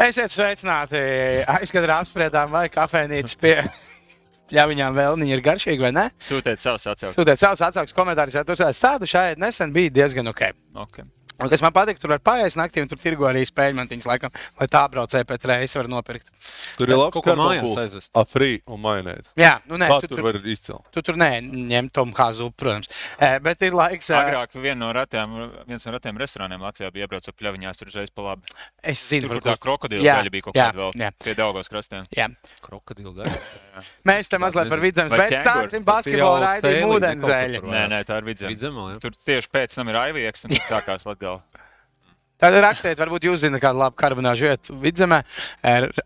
Esiet sveicināti. Aizkadrā apspriedām, vai kafejnīca pie ļaviņām vēl ir garšīga vai nē. Sūtiet savus atsauksmes. Sūtiet savus atsauksmes komentārus, ja tur stāstu šeit nesen bija diezgan ok. Okay. Un, kas man patīk, tur var pāriest naktī, un tur tirgo arī spēļu mantiņas, laikam, lai tā braucēji pēc reizes var nopirkt. Tur ir labs Kaut ko mājās aizvest. Afrī un majonēze. Jā, nu nē, tu, tur tur, var izcelt? tu tur nē, ņem Tomu Hāzu, protams. Eh, Bet ir laiks. Agrāk vien no ratiem, viens no ratiem restorāniem Latvijā bija iebraucis ar pļaviņās, tur uzreiz pa labi. Es zinu, Tur, kur tā ko. krokodila Jā, gaļa bija kaut kāda vēl jā. pie Daugavas krastiem. Jā. Krokodilu gaļa. Mēs te mazliet par vidzemes, bet stāstīsim basketbolu raidījumu ūdens dēļ. Nē, nē, tā ir jā. Tur tieši pēc tam ir aivieks, un sākās Latgala. Tad rakstiet, varbūt jūs zināt kādu labu karbonāžu vietu vidzemē.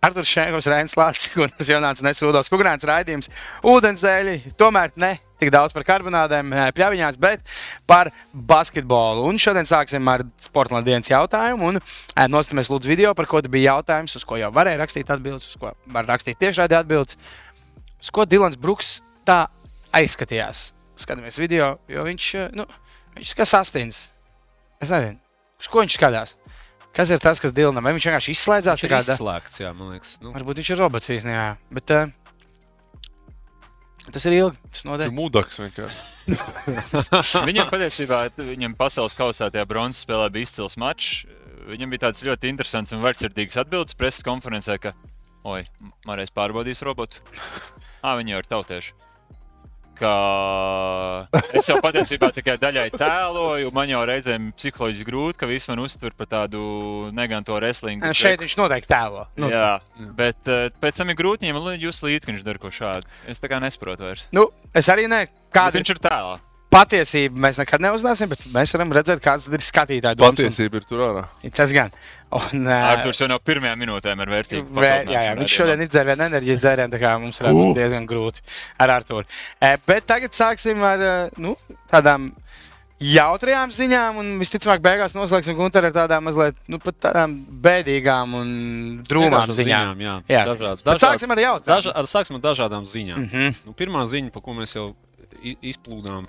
Artur Šenkovs, Rēns Lācis, Gunārs Jonāts, Nesrūdos, Kukurāns raidījums. Ūdenzēļi, tomēr ne tik daudz par karbonādēm, pļaviņās, bet par basketbolu. Un šodien sāksim ar Sportlandes dienas jautājumu. Un nostamies lūdzu video, par ko bija jautājums, uz ko jau varēja rakstīt atbildes, uz ko var rakstīt tiešādi atbildes. Uz ko Dilans Bruks tā aizskatījās? Skatāmies video, jo viņš, nu, viņš kā sastāvs. Es nezinu, uz ko viņš skatās. Kas ir tas, kas Dilanam? Vai viņš vienkārši izslēdzās? Kā ir da- izslēgts, jā, man liekas. Nu, Varbūt viņš ir robots īstenībā. Bet uh, tas ir ilgi. Tas notiek. mūdaks vienkārši. Viņam patiesībā, viņam pasaules kausā tajā bronzas spēlē bija izcils mačs. Viņam bija tāds ļoti interesants un vērtsirdīgs atbildes preses konferencē, ka, oi, Marijas pārbaudīs robotu. Ā, viņi jau ir tautieši. Kā es jau patiesībā tikai daļai tēloju, man jau reizēm psiholoģiski grūti, ka viss man uztver par tādu neganto wrestlingu. Šeit viņš noteikti tēlo. Nu, Jā, bet uh, pēc tam ir grūti viņam just līdzi, ka viņš dara ko šādu. Es tā kā nesaprotu vairs. nu, es arī ne. Kāda viņš ir tēlā? Patiesība mēs nekad neuzzināsim, bet mēs varam redzēt, kāds tad ir skatītāju domas. un- Patiesība ir tur ārā. Tas gan. Un, uh, Arktūrs jau no pirmajām minūtēm ir vērtīgs. Vē, jā, jā, viņš šodien izdzēra vienu enerģijas dzērienu, tā kā mums ir uh. diezgan grūti ar Arthuru. E, bet tagad sāksim ar eh, nu, tādām jautrajām ziņām, un visticamāk, beigās noslēgsim Gunteru ar tādām mazliet nu, pat tādām bēdīgām un drūmām vienkāršas ziņām. jā. Jā, Dažādas. Bet dažādas- sāksim ar jautrām. Daža, ar, sāksim ar dažādām ziņām. Mm -hmm. Nu, pirmā ziņa, par ko mēs jau izplūdām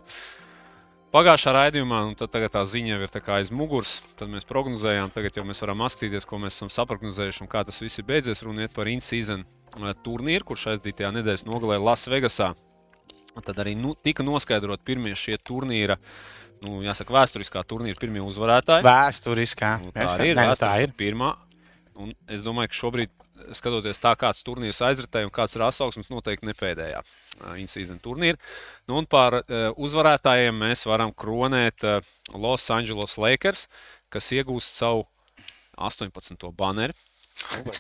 pagājušā raidījumā, un tad tagad tā ziņa ir tā aiz muguras. Tad mēs prognozējām, tagad jau mēs varam apskatīties, ko mēs esam saprognozējuši un kā tas viss ir beidzies. Runa iet par in-season eh, turnīru, kurš aizdītajā nedēļas nogalē Lasvegasā. Tad arī nu, tika noskaidrot pirmie šie turnīra, nu, jāsaka, vēsturiskā turnīra pirmie uzvarētāji. Vēsturiskā. Nu, tā arī ir. Nē, vēsturiski tā ir. Pirmā. Un es domāju, ka šobrīd, skatoties tā, kāds turnīrs aizritēja un kāds ir atsauksmes, noteikti ne pēdējā incidenta turnīra. Nu, un par uh, uzvarētājiem mēs varam kronēt uh, Los Angeles Lakers, kas iegūst savu 18. baneri.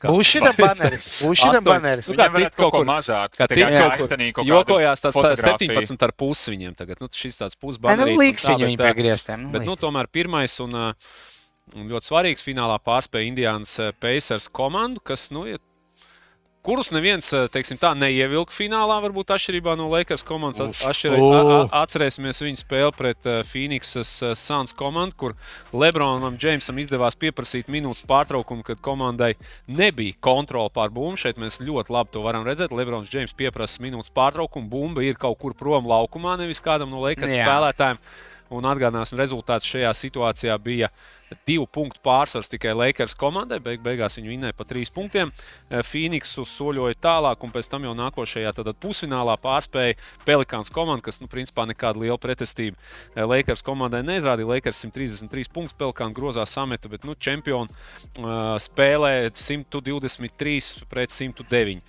Būs šī baneris. Būs šī baneris. Nu, kā citi kaut ko mazāk. Kā kā kaut kaut kādu Jokojās tāds tā, fotografiju. 17 ar pusi viņiem tagad. Nu, šis tāds Nē, nu, līks viņu pie griestiem. Bet, nu, tomēr pirmais un, uh, un ļoti svarīgs finālā pārspēja Indiānas uh, Pacers komandu, kas, nu, ja, kurus neviens, uh, teiksim, tā neievilka finālā, varbūt atšķirībā no Lakers komandas. Uf. Atšķirē, a, atcerēsimies viņu spēli pret uh, Phoenixas Suns komandu, kur Lebronam Džeimsam izdevās pieprasīt minūtes pārtraukumu, kad komandai nebija kontrole pār bumbu. Šeit mēs ļoti labi to varam redzēt. Lebrons Džeims pieprasa minūtes pārtraukumu, bumba ir kaut kur prom laukumā, nevis kādam no Lakers Jā. spēlētājiem. Un atgādināsim, rezultāts šajā situācijā bija divu punktu pārsvars tikai Lakers komandai. Beig beigās viņi vinnēja pa trīs punktiem. Eh, Phoenix soļoja tālāk, un pēc tam jau nākošajā pusfinālā pārspēja Pelikāns komanda, kas, nu, principā nekāda liela pretestība eh, Lakers komandai neizrādīja. Lakers 133 punktus, Pelikāns grozā sameta, bet, nu, čempioni uh, spēlē 123 pret 109.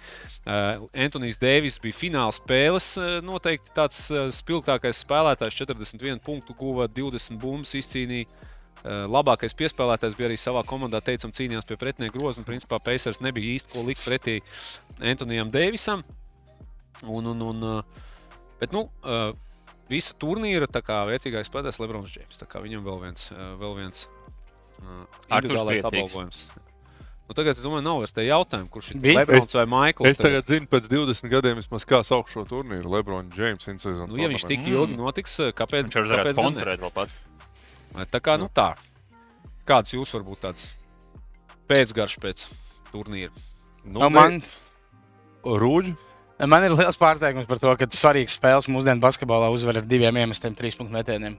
Uh, Antonius Deivis bija fināla spēles, uh, noteikti tāds spilgtākais spēlētājs, 41 punktu guva, 20 bumbas izcīnīja. Uh, labākais piespēlētājs bija arī savā komandā, teicam, cīnījās pie pretinieka groza. un, Principā Pacers nebija īsti ko likt pretī Antonijam Deivisam. Un, un, un, uh, bet, nu, uh, visa turnīra tā kā vērtīgais spēlētājs Lebrons Džeims. Tā viņam vēl viens, vēl viens Arturs individuālais apbalvojums. Nu, tagad es domāju, nav vairs te jautājumu, kurš ir Lebrons vai Maikls. Es tagad zinu, pēc 20 gadiem vismaz kā sauc šo turnīru. Lebrons Džeims. Nu, ja viņš tik Mm. ilgi notiks, kāpēc? Viņš ne? sponsorēt vēl pats. Tā kā nu tā. Kāds jūs varbūt tāds pēcgarš pēc turnīra? Nu, Nu, man, Rūģi. Man ir liels pārsteigums par to, ka svarīgas spēles mūsdienu basketbolā uzvar ar diviem iemestiem trīs punktu metieniem,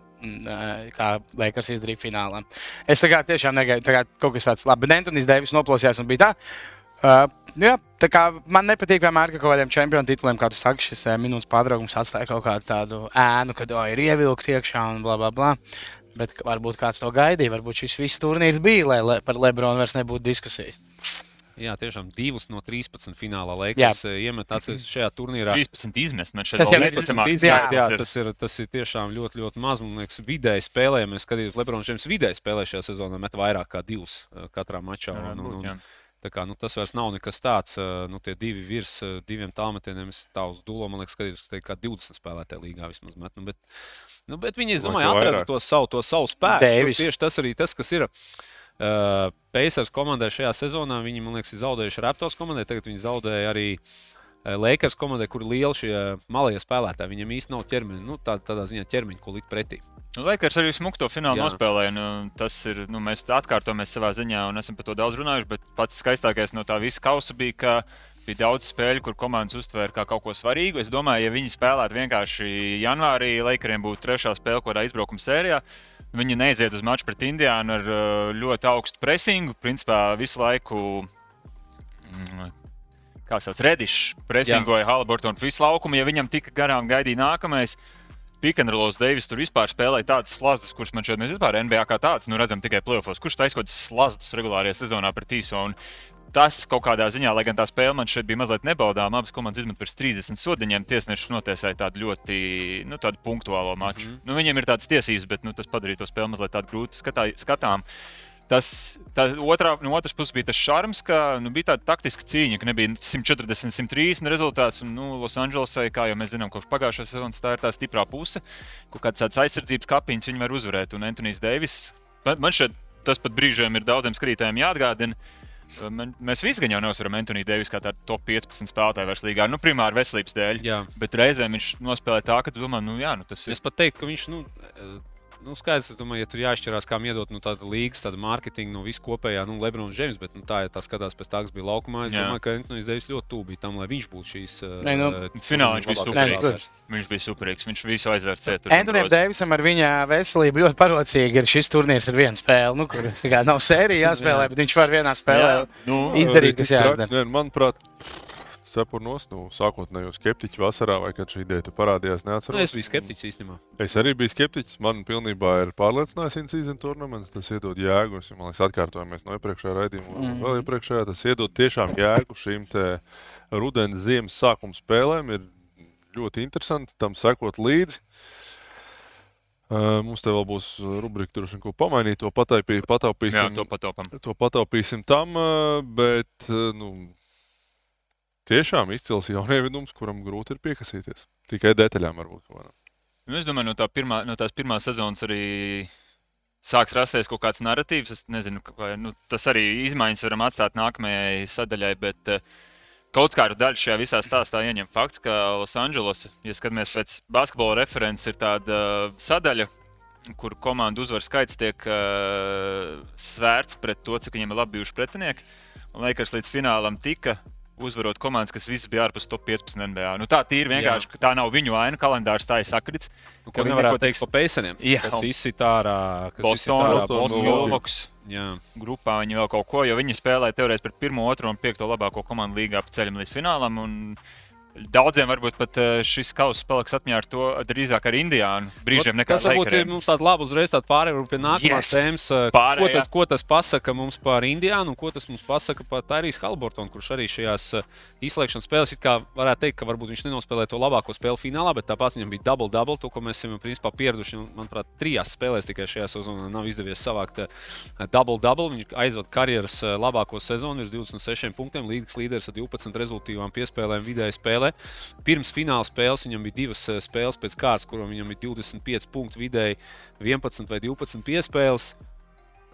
kā Lakers izdarīja finālā. Es tā kā tiešām negaidu, tā kā kaut kas tāds labi. Bet Antonijs Deivis noplosījās un bija tā. Uh, jā, tā kā man nepatīk vienmēr, ka kaut kādiem čempionu tituliem, kā tu saki, šis uh, minūtes pārtraukums atstāja kaut kādu tādu ēnu, kad oh, ir ievilkti iekšā un bla bla bla. Bet varbūt kāds to gaidīja, varbūt šis viss turnīrs bija, lai le, par Lebronu vairs nebūtu diskusijas. Jā, tiešām divas no 13 finālā Lakers eh, iemet atsevišķi šajā turnīrā. 13 izmest. Man šeit Tas jau ir neticamāk. izmest, jā. Jā, tas ir, tas ir tiešām ļoti, ļoti maz. Man liekas, vidēji spēlē, mēs skatītos, Lebrons Džeims vidēji spēlē šajā sezonā, met vairāk kā divus eh, katrā mačā. Varētu Un, un, jā. un, tā kā, nu, tas vairs nav nekas tāds. eh, Nu, tie divi virs diviem tālmetieniem, es tā uz dūlo, man liekas, skatītos, ka tie kā 20 spēlētāji līgā vismaz met. Nu, bet, nu, bet viņi, es domāju, atrada to savu, to savu spēku. Tur Tieši tas arī tas, kas ir. Uh, Pacers komandai šajā sezonā viņi, man liekas, ir zaudējuši Raptors komandai. Tagad viņi zaudēja arī uh, Lakers komandai, kur ir lieli šie malie spēlētāji. Viņam īsti nav ķermeņa, nu, tā, tādā ziņā ķermeņa, ko likt pretī. Nu, Lakers arī smuku to finālu Jā. nospēlēja. Nu, tas ir, nu, mēs atkārtojamies savā ziņā un esam par to daudz runājuši. Bet pats skaistākais no tā visa kausa bija, ka bija daudz spēļu, kur komandas uztvēra kā kaut ko svarīgu. Es domāju, ja viņi spēlētu vienkārši janvārī, Lakeriem būtu trešā spēle, kādā izbraukuma sērijā. Viņi neiziet uz maču pret Indiānu ar uh, ļoti augstu presingu. Principā visu laiku, mm, kā sauc, Redišs presingoja Haliburtonu visu laukumu. Ja viņam tika garām gaidīja nākamais, Pikantrolos Deivis tur vispār špēlēja tādas slazdus, kuras man šeit vispār NBA kā tāds nu, redzam tikai plēsofos. Kurš kādas slazdus regulārajā sezonā pret Tīso? Tas kaut kādā ziņā, lai gan tā spēle man šeit bija mazliet nebaudāma, abas komandas izmet virs 30 sodiņiem. Tiesneši notiesāja tādu ļoti nu, tādu punktuālo maču. Mm -hmm. nu, viņiem ir tādas tiesības, bet nu, tas padarīja to spēli mazliet tādu grūtu skatā, skatām. Tas otrā, no otras puses bija tas šarms, ka nu, bija tāda taktiska cīņa, ka nebija 140, 130 rezultāts. Un, nu, Losandželosai, kā jau mēs zinām, kopš pagājušā sezonas, tā ir tā stiprā puse, ko kāds tāds aizsardzības kapiņš viņi var uzvarēt. Un Antonius Deivis, man šeit tas pat brīžiem ir daudziem skatītājiem jāatgādina. Man, mēs visi gan jau neuzsveram Antoniu Deivisu kā tādu top 15 spēlētāju vairs līgā, nu, primāri veselības dēļ. Jā. Bet reizēm viņš nospēlēja tā, ka tu domā, nu, jā, nu, tas ir. Es pat teiktu, ka viņš. Nu, Nu, skaidrs, es domāju, ja tur jāizšķirās, kā iedot nu, tādu līgas, tādu mārketingu, nu, visu kopējā, nu, Lebrons Džeims, bet nu, tā, ja tā skatās pēc tā, kas bija laukumā, es Jā. domāju, ka Antonius Deivis ļoti tuvu bija tam, lai viņš būtu šīs. eh, Nē, nu, eh, Finālā viņš Nē, superīgs. protams. Viņš bija superīgs. Viņš visu aizvērts ciet. Antoniam Deivisam ar viņa veselību ļoti parocīgi ir šis turnīrs ar vienu spēli. Nu, kur nav sērija jāspēlē, bet viņš var vienā spēlē Nu, izdarīt, kas Tik traki, Manuprāt, Cepurnos, nu, sākotnēji skeptiķi vasarā, vai kad šī ideja parādījās, Nu, neatceros. es biju skeptiķis īstenībā. Es arī biju skeptiķis. Man pilnībā ir pārliecinājis in-season turnaments. Tas iedod jēgu. Es, man liekas, atkārtojamies no iepriekšējā raidījuma. Mm. Vēl iepriekšējā tas iedod tiešām jēgu šīm te rudenī, ziemas sākuma spēlēm. Ir ļoti interesanti tam sekot līdzi. Uh, mums te vēl būs rubrika, tur ko pamainīt, to pataupī, jā, pataupīsim. to patopam. to pataupīsim tam, bet nu, tiešām izcils jaunievedums, kuram grūti ir piekasīties. Tikai detaļām varbūt. Nu, es domāju, no, tā pirmā, no tās pirmās sezonas arī sāks rasties kaut kāds narratīvs. Es nezinu, vai nu, tas arī izmaiņas varam atstāt nākamajai sadaļai, bet eh, kaut kāda daļa šajā visā stāstā ieņem fakts, ka Losandželos, ja skatāmies pēc basketbola referents, ir tāda eh, sadaļa, kur komandu uzvaru skaits tiek uh, svērts pret to, cik viņiem ir labi bijuši pretinieki. Lakers līdz finālam tika uzvarot komandas, kas visas bija ārpus top 15 NBA. Nu, tā ir vienkārši, ka tā nav viņu vaina. Kalendārs tā ir sakrits. Nu, ko viņi nevarētu neko teikt par Pēceriem? Jā. Kas izsita ārā, kas Boston, izsita ārā Boston, Boston, Milwaukee. Milvoks. Jā. Grupā viņi vēl kaut ko, jo viņi spēlēja teorētiski pret pirmo, otro un piekto labāko komandu līgā pa ceļam līdz finālam. Un Daudziem varbūt pat eh, šis kausa paliks atmiņā ar to drīzāk ar Indiānu. Brīžiem nekā Tas varbūt ir mums tāds labi uzreiz tāds pārējais pie nākamās Yes! tēmas. eh, Ko Pārējā. tas, ko tas pasaka mums par Indiānu un ko tas mums pasaka par Tairijas Halbortonu, kurš arī šajās izslēgšanas spēlēs it kā varētu teikt, ka varbūt viņš nenospēlēja to labāko spēli finālā, bet tāpat viņam bija double-double, to, ko mēs esam principā pieraduši. Manuprāt, trijās spēlēs tikai šajā sezonā nav izdevies savākt eh, double-double. Viņš aizvada karjeras labāko sezonu, ir 26 punktiem, līdzīgs līderis ar 12 rezultātām piespēlēm vidēji spēlē. Pirms fināla spēles viņam bija divas eh, spēles pēc kārtas, kurām viņam bija 25 punkti vidēji, 11 vai 12 piespēles.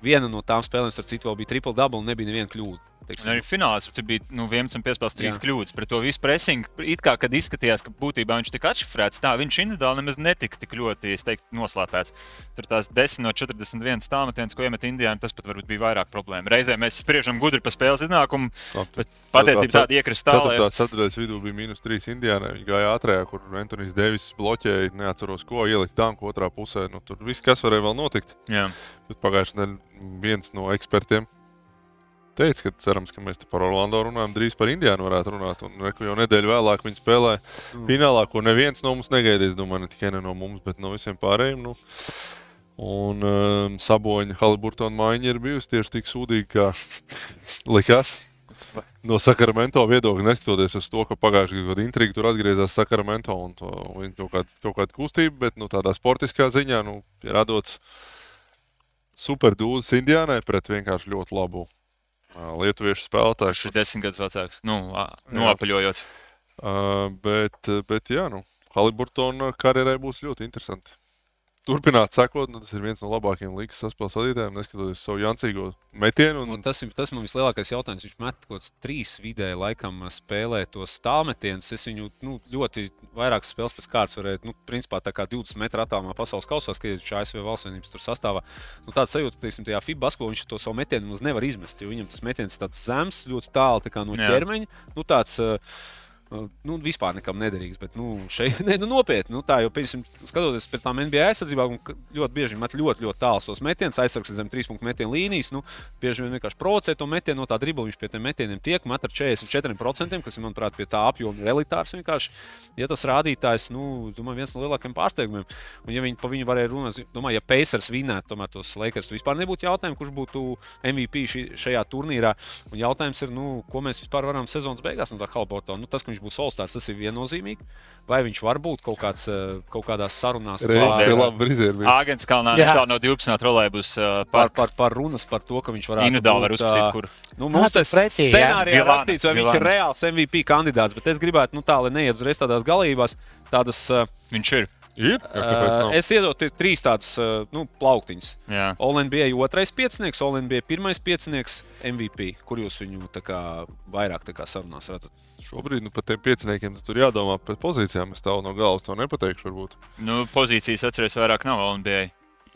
Viena no tām spēlēm, ar citu, vēl bija triple double nebija neviena kļūda. Teiksim, Un arī finālā tur bija nu, 11 piespēles, 3 Jā. kļūdas. Pret to visu presingu, it kā kad izskatījās, ka būtībā viņš tika atšifrēts, tā viņš individuāli nemaz netika tik ļoti teiktu, noslēpēts. Tur tās 10 no 41 tālmetienas, ko iemet Indijā, tas pat varbūt bija vairāk problēmu. Reizē mēs spriežam gudri par spēles iznākumu, bet patiesībā tāda iekrist tālāk. Tā ceturtais vidū bija mīnus 3 Indijānai. Viņi gāja ātrāk, kur Antonius Devis bloķēja, neatceros, ko ielikt tanku otrā pusē. Nu, tur viss, kas varēja vēl notikt. Jā. Bet pagājušajā nedēļā viens no ekspertiem teica, ka cerams, ka mēs te par Orlando runājam, drīz par Indiānu varētu runāt. Un reku, jau nedēļu vēlāk viņi spēlē Mm. finālā, ko neviens no mums negaidīja. Es domāju, ne tikai ne no mums, bet no visiem pārējiem. Nu. Un um, saboņa Haliburtona maiņa ir bijusi tieši tik sūdīga, kā likās. No Sakramento viedokļa, neskatoties uz to, ka pagājušajā gadā intriga tur atgriezās Sakramento un to, kaut kāda, kaut kāda kustība, bet nu, tādā sportiskā ziņā nu, ir radots superdūzis Indiānai pret vienkārši ļoti labu lietuviešu spēlētāju. Viņš ir desmit gadus vecāks. Nu, noapaļojot. Uh, bet, bet, jā, nu, Haliburtona karjerai būs ļoti interesanti. Turpināt sekot, nu, tas ir viens no labākajiem līgas saspēles vadītājiem, neskatoties uz savu jancīgo metienu. Un Un, tas ir tas man vislielākais jautājums. Viņš met kaut kāds trīs vidēji laikam spēlē tos tālmetienus. Es viņu nu, ļoti vairākas spēles pēc kārtas varēju, nu, principā tā kā 20 metru attālumā pasaules kausā, skatīties ASV valsts vienības tur sastāvā. Nu, tāds sajūta, ka teiksim, tajā FIBA basketbolā viņš to savu metienu nevar izmest, jo viņam tas metiens ir tāds zems, ļoti tālu tā kā no ķermeņa. Nu, tāds, uh, Nu, vispār nekam nederīgs, bet nu, šeit ne, nu, nopietni. Nu, tā jau, piemēram, skatoties pēc tām NBA aizsardzībām, ļoti bieži met ļoti, ļoti tālu tos metienus, aizsargs zem trīs punktu metienu līnijas. Nu, bieži vien vienkārši provocē to metienu no tā dribla. Viņš pie tiem metieniem tiek met ar 44%, kas, manuprāt, pie tā apjoma ir elitārs. Vienkārši. Ja tas rādītājs, nu, domāju, viens no lielākajiem pārsteigumiem, un ja viņi pa viņu varēja runāt, domāju, ja Pacers vinētu tomēr tos Lakers, vispār nebūtu jautājumu, kurš būtu MVP šī, šajā turnīrā. Un jautājums ir, nu, ko mēs vispār varam sezonas beigās no tā Halborta. Nu, tas, ka viņš būs Olstārs, tas ir viennozīmīgi. Vai viņš var būt kaut, kāds, eh, kaut kādās sarunās frizieri. Āgens kalnā Jā. tā no 12 trolēļus uh, par, par par, runas par to, ka viņš varētu individuāli var būt, uzskatīt, ā, kur. Nu, mums tas scenārijā ir rakstīts, vai viņš ir reāls MVP kandidāts, bet es gribētu, nu tā, lai neiet uzreiz tādās galībās, tādas, uh, Viņš ir. Ir? Uh, es iedotu trīs tādas, nu, plauktiņas. Olin bija otrais piecinieks, Olin bija pirmais piecinieks MVP, kur jūs viņu tā kā vairāk tā kā sarunās redzat. Šobrīd nu, par tiem pieciniekiem tur jādomā par pozīcijām. Es tev no galvas to nepateikšu. Varbūt. Nu, pozīcijas atceries vairāk nav Olimpijai.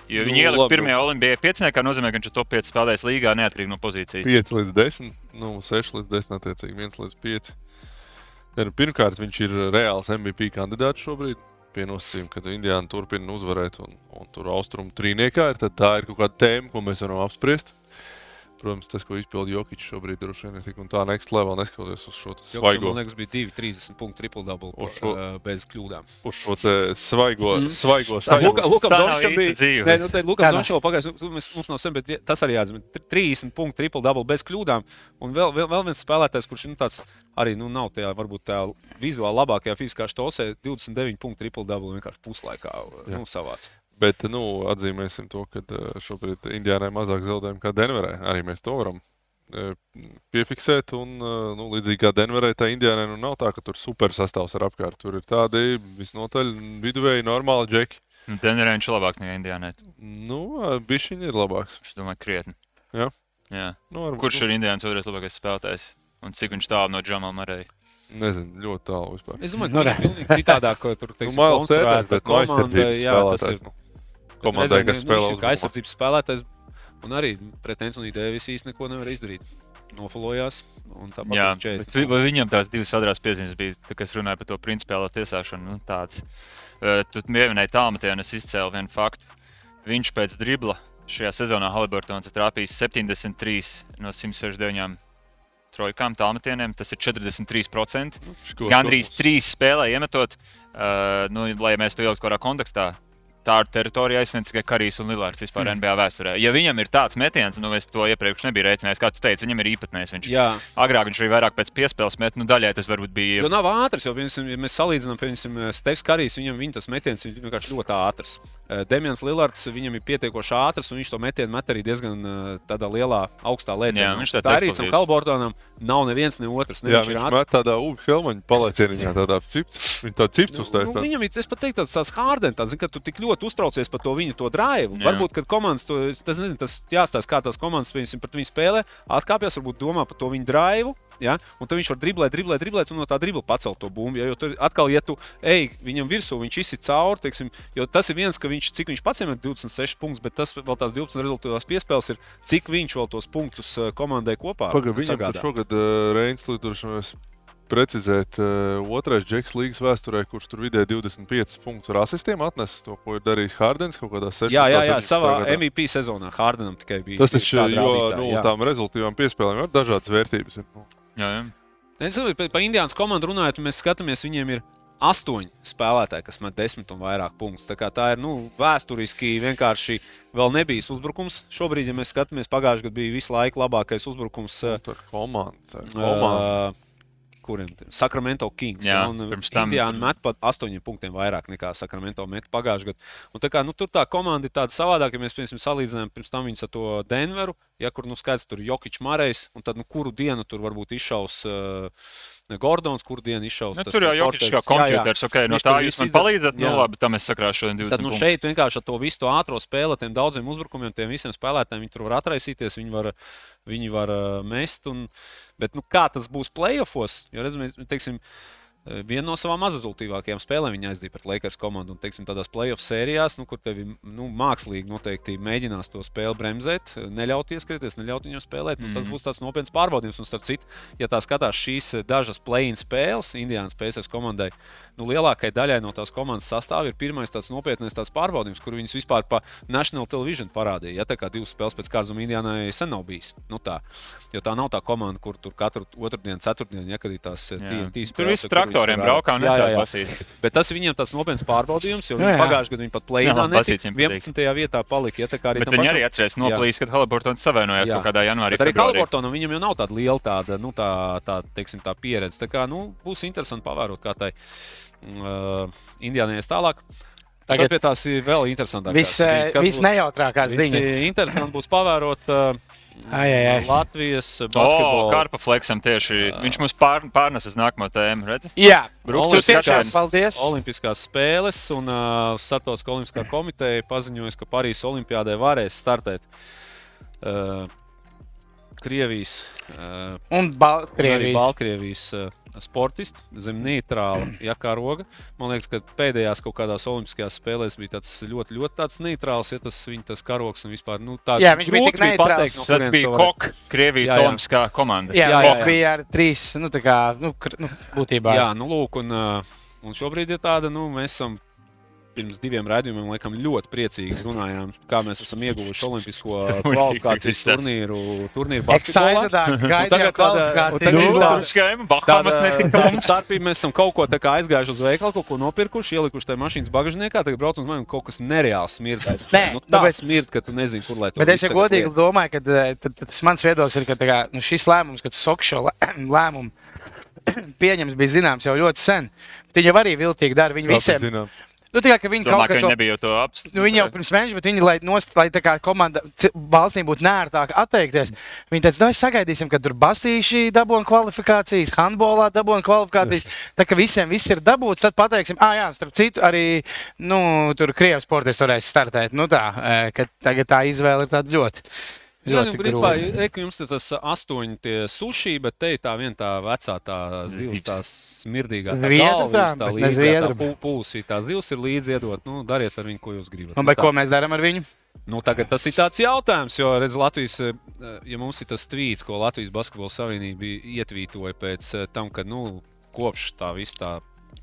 Jo Nu, viņi ielika labi. pirmajā olimpijā pieciniekā, nozīmē, ka viņš ir top 5 spēlējis līgā neatkarīgi no pozīcijas. 5 līdz 10, nu, 6 līdz 10, attiecīgi 1 līdz 5. Ne, nu, pirmkārt, viņš ir reāls MVP kandidāts šobrīd. Pie nosacījuma, ka Indijāna turpina uzvarēt, un, un tur austrumu trīniekā ir, tad tā ir kaut kāda tēma, ko mēs varam apspriest. Protams, tas, ko izpildīja Jokic šobrīd, droši vien ir tik un tā next level, neskatoties uz šo svaigo, man liekas, bija 2, 30 punktu triple double Uz šo- uh, bez kļūdām. uz šo svaigo, Mhm. svaigo sajūtu. Dončam īsta bija dzīve. Nē, nu, te Lukam Tā nav. Dončam pagājis, nu, mēs- mums nav sen, bet tas arī jāatzīmē. Tr- 30 punktu triple double bez kļūdām. Un vēl, vēl, vēl viens spēlētājs, kurš nu, tāds arī nu, nav tajā varbūt tā vizuāli labākajā fiziskā štosē, 29 punktu triple double vienkārši puslaikā nu, savāds. Bet nu, atzīmēsim to, ka eh, šobrīd Indijānai mazāk zaudējumu kā Denverai. Arī mēs to varam eh, piefiksēt. Un, eh, nu, līdzīgi kā Denverai, tā Indijānai nu, nav tā, ka tur super sastāvs ir apkārt. Tur ir tādi visnotaļ viduvēji, normāli džeki. Nu, Denverē viņš ir labāks nekā Indijānē. Nu, bišķiņi ir labāks. Es domāju, krietni. Jā. Jā. Nu, varbūt, Kurš ir Indijāns otrais labākais spēlētājs? Un cik viņš tālu no Džamala Marēja? Nezinu, ļoti tālu vispār. Es domāju, Nu, ka tas ir pilnīgi citādāk, ko tur Nu, teiksim, Mails Tērners, konstruēta bet no komanda, aizsardzības jā, tas spēlētājs. ir- Nu, komandai, kas spēlē uz uz aizsardzības spēlētājs. Un arī pret Antoni Dēvis īsti neko nevar izdarīt. Nofalojās. un tāpat Jā, uz 40 bet vi- vai viņam tās divas vadrās piezīmes bija, kas runāja par to principiālo tiesāšanu. Nu, tāds. Uh, tu pieminēji tālmetienu, es izcēlu vienu faktu. Viņš pēc dribla šajā sezonā Haliburtons ir trāpījis 73 no 169 trojkām tālmetieniem. Tas ir 43%. Škos Gandrīz kosmos. trīs spēlē iemetot, uh, nu, lai mēs to ieliktu kādā kontekstā. Tā ir teritorija aizsniedz tikai Karijs un Lillards vispār mm. NBA vēsturē. Ja viņam ir tāds metiens, nu es to iepriekš nebiju rēķinājis, kā tu teici, viņam ir īpatnējs. Viņš Jā, agrāk viņš arī vairāk pēc piespēles met, nu daļai tas varbūt bija. jo nav ātrs. Jo, piemēram, ja mēs salīdzinām, piemēram, Stefans Karijs, viņam viņa tas metiens ir vienkārši ļoti ātrs. Eh, Demians Lillards, viņam ir pietiekoši ātrs, un viņš to metienu met arī diezgan eh, tādā lielā, augstā lēcienā. Jā, viņš tāds un eksplozīvs. Kalbortonam nav neviens ne otrs. Ne Jā, viņš ir viņš ātrs. met tādā ugu helmaņa palaicieniņā, tādā cipts. Viņa tā cipts Nu, uztaisīja. nu, viņam ir, es pat teiktu, tāds, tāds hārdens, tāds, ka tu tik ļoti ļoti uztraucies par to viņu to drive. Jā. Varbūt, kad komandas to tas, nezinu, tas jāstāsta, kā tās komandas piemēram, pret viņu spēlē, atkāpjas, varbūt domā par to viņu drive. Ja? Un tad viņš var driblēt, driblēt, driblēt, un no tā dribla pacelt to bumbu. Ja? Jo tur atkal, ja tu ej viņam virsū, viņš izsit cauri, teiksim, jo tas ir viens, ka viņš, cik viņš pats iemet 26 punktus, bet tas vēl tās 12 rezultātās piespēles ir, cik viņš vēl tos punktus eh, komandai kopā Pagaidām, viņam šogad uh, Reins līdz precizēt, uh, otrais džeks līgas vēsturē, kurš tur vidēji 25 punktus ar asistiem atnesis to, ko ir darījis Hārdens kaut kādā 16. Jā, jā, jā, 17. savā gadā. MVP sezonā Hārdenam tikai bija. Tas taču, jo rādītāji, nu, jā. tām rezultātīvām piespēlēm ir dažādas vērtības. Nu. Jā, jā. Es domāju, par pa Indiānas komandu runājot, mēs skatāmies, viņiem ir astoņi spēlētāji, kas met desmit un vairāk punktus. Tā, kā tā ir nu, vēsturiski vienkārši vēl nebijis uzbrukums. Šobrīd, ja mēs skatāmies, pagājušajā gadā bija visu laiku labākais uzbrukums. uh, Tā ir komanda. Tā ir komanda. Uh, kuriem? Sacramento Kings. Jā, un pirms tam Indiāna met pat astoņiem punktiem vairāk nekā Sacramento met pagājušajā gadā. Un Tā kā, nu, tur tā komanda ir tāda savādāka, ja mēs piemēram salīdzinām pirms tam viņus ar to Denveru, ja kur nu skaidrs tur Jokic Marejs, un tad nu, kuru dienu tur varbūt izšaus uh, Gordons, kuru dienu izšaus. Nu, tur jau Porters. jau kompjuters, ok, no tā jūs man palīdzat. Nu, labi, tad mēs sakrāšu šodien 20 Tad nu, šeit vienkārši ar to visu to ātrā spēli, tiem daudziem uzbrukumiem, tiem visiem spēlētājiem, viņi tur var atraisīties, viņi var, viņi var uh, mest. Un, bet nu, kā tas būs playoffs? Jo, redz, mēs, teiksim, eh, Viena no savām mazrezultīvākajām spēlēm viņa aizdīja pret Lakers komandu. Un, teiksim, tādās playoff sērijās, nu, kur tevi nu, mākslīgi noteikti mēģinās to spēli bremzēt, neļaut ieskrieties, neļaut viņam spēlēt. Nu, tas Mhm. būs tāds nopietns pārbaudījums. Un, starp citu, ja tā skatās šīs dažas play-in spēles Indiānas Pacers komandai, nu, lielākajai daļai no tās komandas sastāvā ir pirmais tāds nopietnais tāds pārbaudījums, kur viņas vispār pa National Television parādīja. Ja tā kā divas spēles pēc kārtas Indiānai sen nav bijis. Nu, tā. Jo tā nav tā komanda, kur tur katru otrdienu, ceturtdienu, ja kad ir tās eh, Jā. TNT Tur spēles, viss viņi traktoriem braukā un basīt. Bet tas viņiem tāds nopietns pārbaudījums, jo pagājušajā gadā viņi pat plēnā labi, basīts netika. viņiem patīk. 11. vietā palika. Ja, tā kā arī Bet viņi pašam- arī atcerās Jā. noplīs, kad Haliburtons savienojās Jā. kaut kādā janvārī. Bet arī. Kalifornam viņam jau nav tāda liela tāda, nu, tā, tā, teiksim, tā pieredze. Tā kā, nu, būs interesanti pavērot, kā tai uh, Indiānai ies tālāk. Tagad pie tās ir vēl interesantāk. Viss vis nejautrākās ziņas. Interesanti būs pavērot uh, Ai, ai, ai. Latvijas O, basketbolu. Karpa fleksam tieši. Viņš mums pār, pārnes uz nākamo tēmu, redzi? Jā, tu tiešām paldies. Olimpiskās spēles un uh, Startautiskā olimpiskā komiteja paziņoja, ka Parīzes Olimpiādē varēs startēt uh, Krievijas, uh, Un un arī Baltkrievija. Baltkrievijas uh, sportisti zem neitrāla jakaroga. Man liekas, ka pēdējās kaut kādās Olimpiskajās spēlēs bija tāds ļoti, ļoti tāds neitrāls, ja tas viņa tas karogs un vispār. Nu, tā, Jā, viņš bija tik neitrāls. no Tas bija Kok, Krievijas Jā, jā. olimpiskā komanda. Jā, Jā, jā, jā, bija ar trīs, nu, tā kā, nu, nu būtībā. Jā, nu, lūk, un, uh, un šobrīd ir tāda, nu, mēs esam pirms diviem raidījumiem laikam, ļoti priecīgi runājām, kā mēs esam ieguvuši Olimpisko kvalifikācijas turnīru, turnīru starpība mēs esam kaut ko aizgājuši uz veikalu, kaut ko nopirkuši, ielikuši tajā mašīnas bagāžniekā, tagad braucam uz un kaut kas nereāli smirdēs. Nē, nu, tā bet- smird, ka tu nezini, kur lai to Bet es tagad godīgi domāju, ka tas mans viedoklis ir, ka kā, nu, šis lēmums, kad Sokšo lēmumu pieņems, bija zināms jau ļoti sen. Viņi jau arī viltīgi dara. Viņi visiem. Nu, tā kā, viņi Domāju, kaut ka kā viņi to, nebija to apsprieduši. nu, viņi jau pirms mēneša, bet viņi, lai, nost, lai tā kā komanda valstī būtu nērtāk atteikties, viņi teica, nu, sagaidīsim, kad tur basīši dabūna kvalifikācijas, handbolā dabūna kvalifikācijas. Tā kā visiem viss ir dabūts, tad pateiksim, ah, jā, starp citu, arī, nu, tur Krievijas sportisti varēs startēt. Nu, tā, ka tagad tā izvēle ir tāda ļoti. Jā, ļoti nu, e, ka jums ir tas astoņi tie suši, bet te ir tā viena tā vecā, tā zivs, tā smirdīgā. tā Zviedra galva, tā, tā zviedra. tā pu- Pulsī, tā zivs ir līdzi iedot. Nu, dariet ar viņu, ko jūs gribat. Un, Nu, bet tā. ko mēs darām ar viņu? Nu, tagad tas ir tāds jautājums, jo, redz, Latvijas, eh, ja mums ir tas tvīts, ko Latvijas Basketbola Savienība ietvītoja pēc eh, tam, kad nu, kopš tā visa tā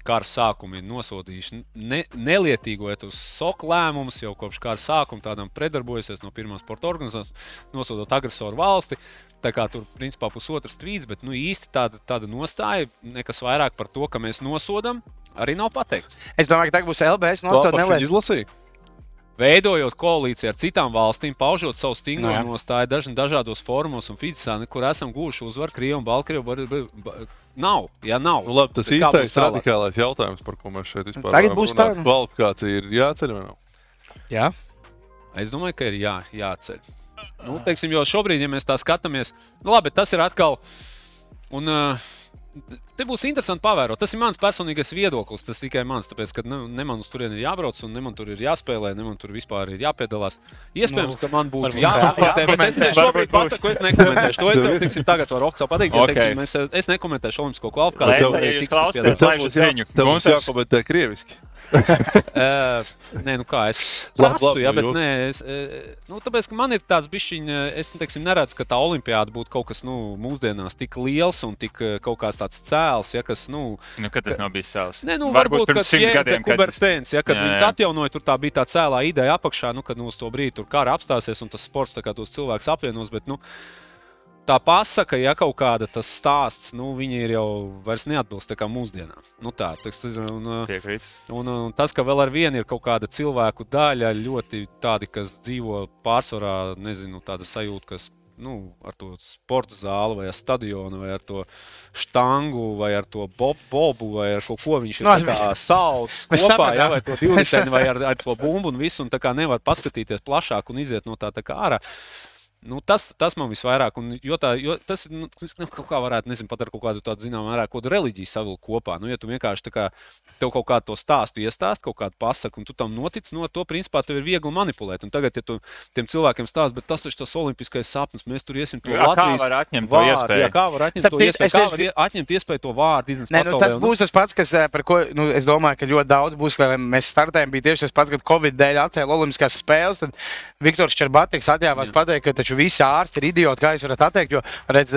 kara sākuma ir nosodījuši ne, nelietīgojot uz soku lēmumus, jau kopš kara sākuma tādam predarbojusies no pirmās sporta organizācijas, nosodot agresoru valsti. Tā kā tur principā pusotrs tvīts, bet nu, īsti tāda, tāda nostāja, nekas vairāk par to, ka mēs nosodām, arī nav pateikts. Es domāju, ka tagad būs LBS. Pašu nelēs. izlasīju. Veidojot koalīciju ar citām valstīm, paužot savu stingro Nu jā. nostāju dažn, dažādos formos un fizikā, kur esam guvuši uzvaru Krievijā un Baltkrievijā. Nav, ja nav. Nu, labi, tas būs īstais radikālais jautājums, par ko mēs šeit vispār Tagad varam būs tā. Kvalifikācija ir jāceļ vai nav? Jā, Es domāju, ka ir jā, jāceļ. Nu, teiksim, jo šobrīd, ja mēs tā skatāmies, nu, labi, tas ir atkal. Un, uh, te būs interesanti pavērot. Tas ir mans personīgais viedoklis. Tas tikai mans, tāpēc, ka ne, ne man uz turieni ir jābrauc, un ne man tur ir jāspēlē, ne man tur vispār ir jāpiedalās. Iespējams, Nu, ka man būtu jākomentē, bet es jākomentē. šobrīd pasaku, es nekomentēšu. To es tev teiksim, tagad varu oficiāli pateikt. Ja, Ok. teiksim, es, es nekomentēšu Olimpisko kvalifikāciju. ja jūs klausāties, lai būtu ziņu. Tev Gunters- jākomentē krieviski. Uh, nē, nu kā es labi, jā, bet nē, es, nu, tāpēc, ka man ir tāds bišķiņš, es teiksim, neredzu, ka tā olimpiāda būtu kaut kas nu, mūsdienās tik liels un tik kaut kāds tāds cēls, ja, kas, nu, Nu, kad tas nav bijis savs? Nē, nu, varbūt varbūt pirms simts gadiem, Kubertēns, ja, kad Jā, viņas jā. atjaunoja, tur tā bija tā cēlā ideja apakšā, nu, kad nu, uz to brīdi tur kara apstāsies un tas sports tā kā tos cilvēkus apvienos. Bet, nu, tā pasaka, ja kaut kāda tas stāsts, nu, viņi ir jau vairs neatbilst tā kā mūsdienām. Nu, tā, tas, un, uh, piekrīt. Un, un tas, ka vēl ar vienu ir kaut kāda cilvēku daļa, ļoti tādi, kas dzīvo pārsvarā, nezinu, tāda sajūta, kas nu, ar to sporta zāli, vai ar stadionu, vai ar to štangu, vai ar to bob, bobu, vai ar kaut ko viņš ir Nu, tā kā saucis kopā, sapratām. ja, vai to divriteni, vai ar, ar to bumbu un visu, un tā kā nevar paskatīties plašāk un iziet no tā, tā kā ārā. Nu, tas, tas man visvairāk, un, jo tā, jo tas nu, nu, kaut kā varētu, nezinu, pat ar kaut kādu tādu zināmu mērā, kādu reliģiju savilkt kopā. Nu, ja tu vienkārši kā tev kaut kādu to stāstu iestāst, kaut kādu pasaku, un tu tam notic, no to principā tev ir viegli manipulēt. Un tagad, ja tu tiem cilvēkiem stāst, bet tas taču tas olimpiskais sapnis, mēs tur iesim to Jā, kā Latvijas var atņemt to vārdu, iespēju? Jā, kā var atņemt Starp to iespēju? es Kā var atņemt iespēju to vārdu iznest Nē, nu, tas būs tas pats, kas, eh, par ko nu, es domāju, ka ļoti daudz būs. Kad mēs startējām, bija tieši tas pats, kad Covid dēļ atcēla Olimpiskās spēles. Tad Viktors Čerbatiks atļāvās pateikt, ka taču visi ārsti ir idioti, kā jūs varat atteikt. Jo, redz,